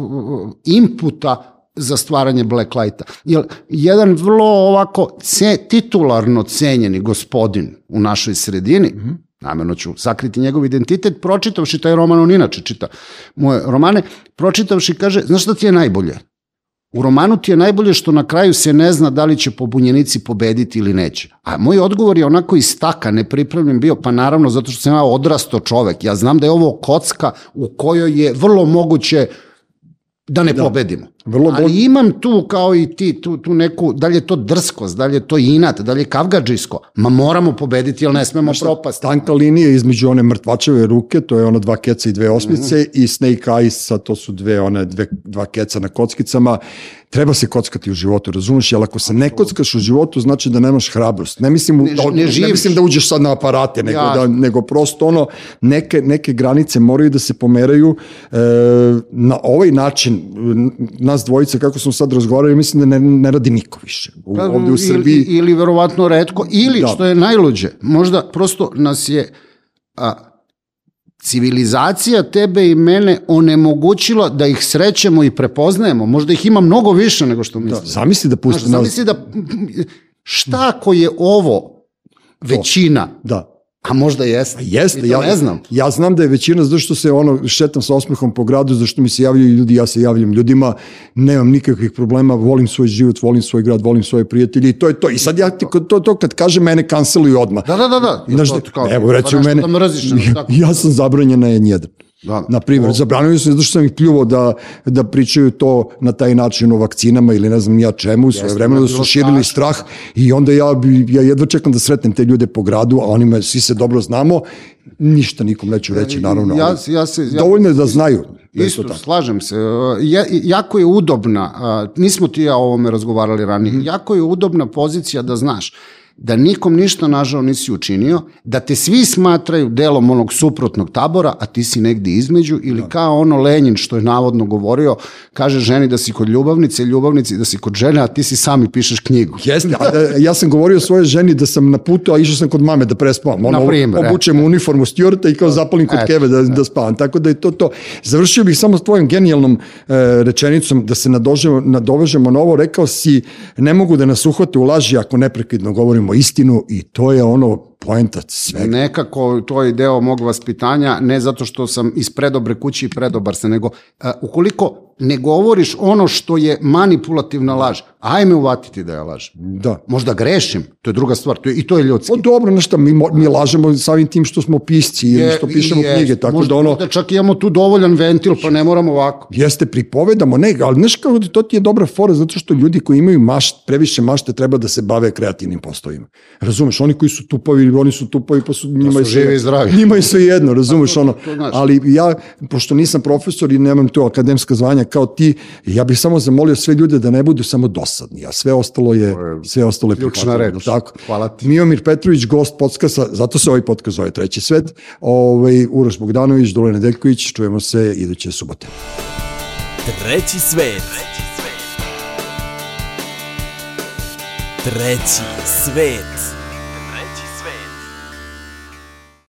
inputa za stvaranje Black Lighta. Jer jedan vrlo ovako ce, titularno cenjeni gospodin u našoj sredini, mm -hmm. namerno ću sakriti njegov identitet, pročitavši taj roman, on inače čita moje romane, pročitavši kaže, znaš šta ti je najbolje? U romanu ti je najbolje što na kraju se ne zna da li će pobunjenici pobediti ili neće. A moj odgovor je onako iz staka, nepripremljen bio, pa naravno zato što sam ja odrasto čovek. Ja znam da je ovo kocka u kojoj je vrlo moguće da ne da. pobedimo. Vrlo Ali bolj- imam tu, kao i ti, tu, tu neku, da li je to drskost, da li je to inat, da li je kavgadžijsko, ma moramo pobediti, jer ne smemo propasti. Tanka linija između one mrtvačeve ruke, to je ono dva keca i dve osmice, Mhm. i Snake Eyes, to su dve, one, dve, dva keca na kockicama. Treba se kockati u životu, razumeš? Jer ako se ne kockaš u životu, znači da nemaš hrabrost. Ne mislim, Ne- da, ne ne, mislim da uđeš sad na aparate, nego, Jasno. da, nego prosto ono, neke, neke granice moraju da se pomeraju e, na ovaj način. n- Nas dvojice, kako smo sad razgovarali, mislim da ne, ne radi niko više. U, Pa, ovde u Srbiji... Ili, ili verovatno redko, ili Da. što je najluđe, možda prosto nas je a, civilizacija tebe i mene onemogućila da ih srećemo i prepoznajemo. Možda ih ima mnogo više nego što Da, mislimo. zamisli da pusti nas... zamisli da, [LAUGHS] šta ako je ovo većina, Da. A možda jeste. Pa Jeste, ja ne znam. Ja znam da je većina zato što se ono šetam sa osmehom po gradu, zašto mi se javljaju ljudi, ja se javljam ljudima, nemam nikakvih problema, volim svoj život, volim svoj grad, volim svoje prijatelje i to je to. I sad ja ti to, to kad kaže mene kanceluju odmah. Da, da, da, da. Znaš, To- kao- evo pa recimo nešto mene, Da nešto [LAUGHS] tako. ja sam zabranjen na N1. Da. Na primjer, zabranio sam zato što sam ih pljuvao da, da pričaju to na taj način o vakcinama ili ne znam ja čemu, u svoje vremena da su bilo širili strah i onda ja, bi, ja jedva čekam da sretnem te ljude po gradu, a oni me, svi se dobro znamo, ništa nikom neću reći, naravno. Ja, ja se, ja, Dovoljno je da znaju da Isto, to tako. slažem se. Ja, jako je udobna, nismo ti ja o ovome razgovarali ranije, Mhm. jako je udobna pozicija da znaš da nikom ništa nažao nisi učinio, da te svi smatraju delom onog suprotnog tabora, a ti si negde između, ili Da. kao ono Lenin što je navodno govorio, kaže ženi da si kod ljubavnice, ljubavnici da si kod žene, a ti si sam i pišeš knjigu. Jeste, a, e, ja sam govorio svojoj ženi da sam na putu, a išao sam kod mame da prespavam. Ono, Na primer, e. obučem uniformu stjorta i kao zapalim kod keve da, da spavam. Tako da je to to. Završio bih samo s tvojom genijalnom e, rečenicom da se nadožemo, nadovežemo na ovo. Rekao si, ne mogu da nas uhvate u laži ako neprekidno govorimo istinu i to je ono poenta svega. Nekako to je deo mog vaspitanja, ne zato što sam iz predobre kuće i predobar sam, nego uh, ukoliko ne govoriš ono što je manipulativna laž, Ajme uvatiti da ja lažem. Da. Možda grešim, to je druga stvar, to je, i to je ljudski. O dobro, nešto, mi, mi lažemo samim tim što smo pisci ili što pišemo je, knjige, tako možda, da ono, Možda čak imamo tu dovoljan ventil, pa ne moramo ovako. jeste pripovedamo, ne, ali znaš kao, to ti je dobra fora, zato što ljudi koji imaju mašt, previše mašte treba da se bave kreativnim poslovima. Razumeš, oni koji su tupavi, oni su tupavi, pa su njima su i sve- živi i zdravi. Njima je sve jedno, razumeš, ono, ali ja, pošto nisam profesor i nemam to akademska zvanja kao ti, ja bih samo zamolio sve ljude da ne budu samo dosadni, a sve ostalo je, sve ostalo je ključna reč. Tako. Hvala ti. Miomir Petrović, gost podcasta, zato se ovaj podcast zove Treći svet, ovaj, Uroš Bogdanović, Dole Nedeljković, čujemo se iduće subote. Treći svet. Treći svet.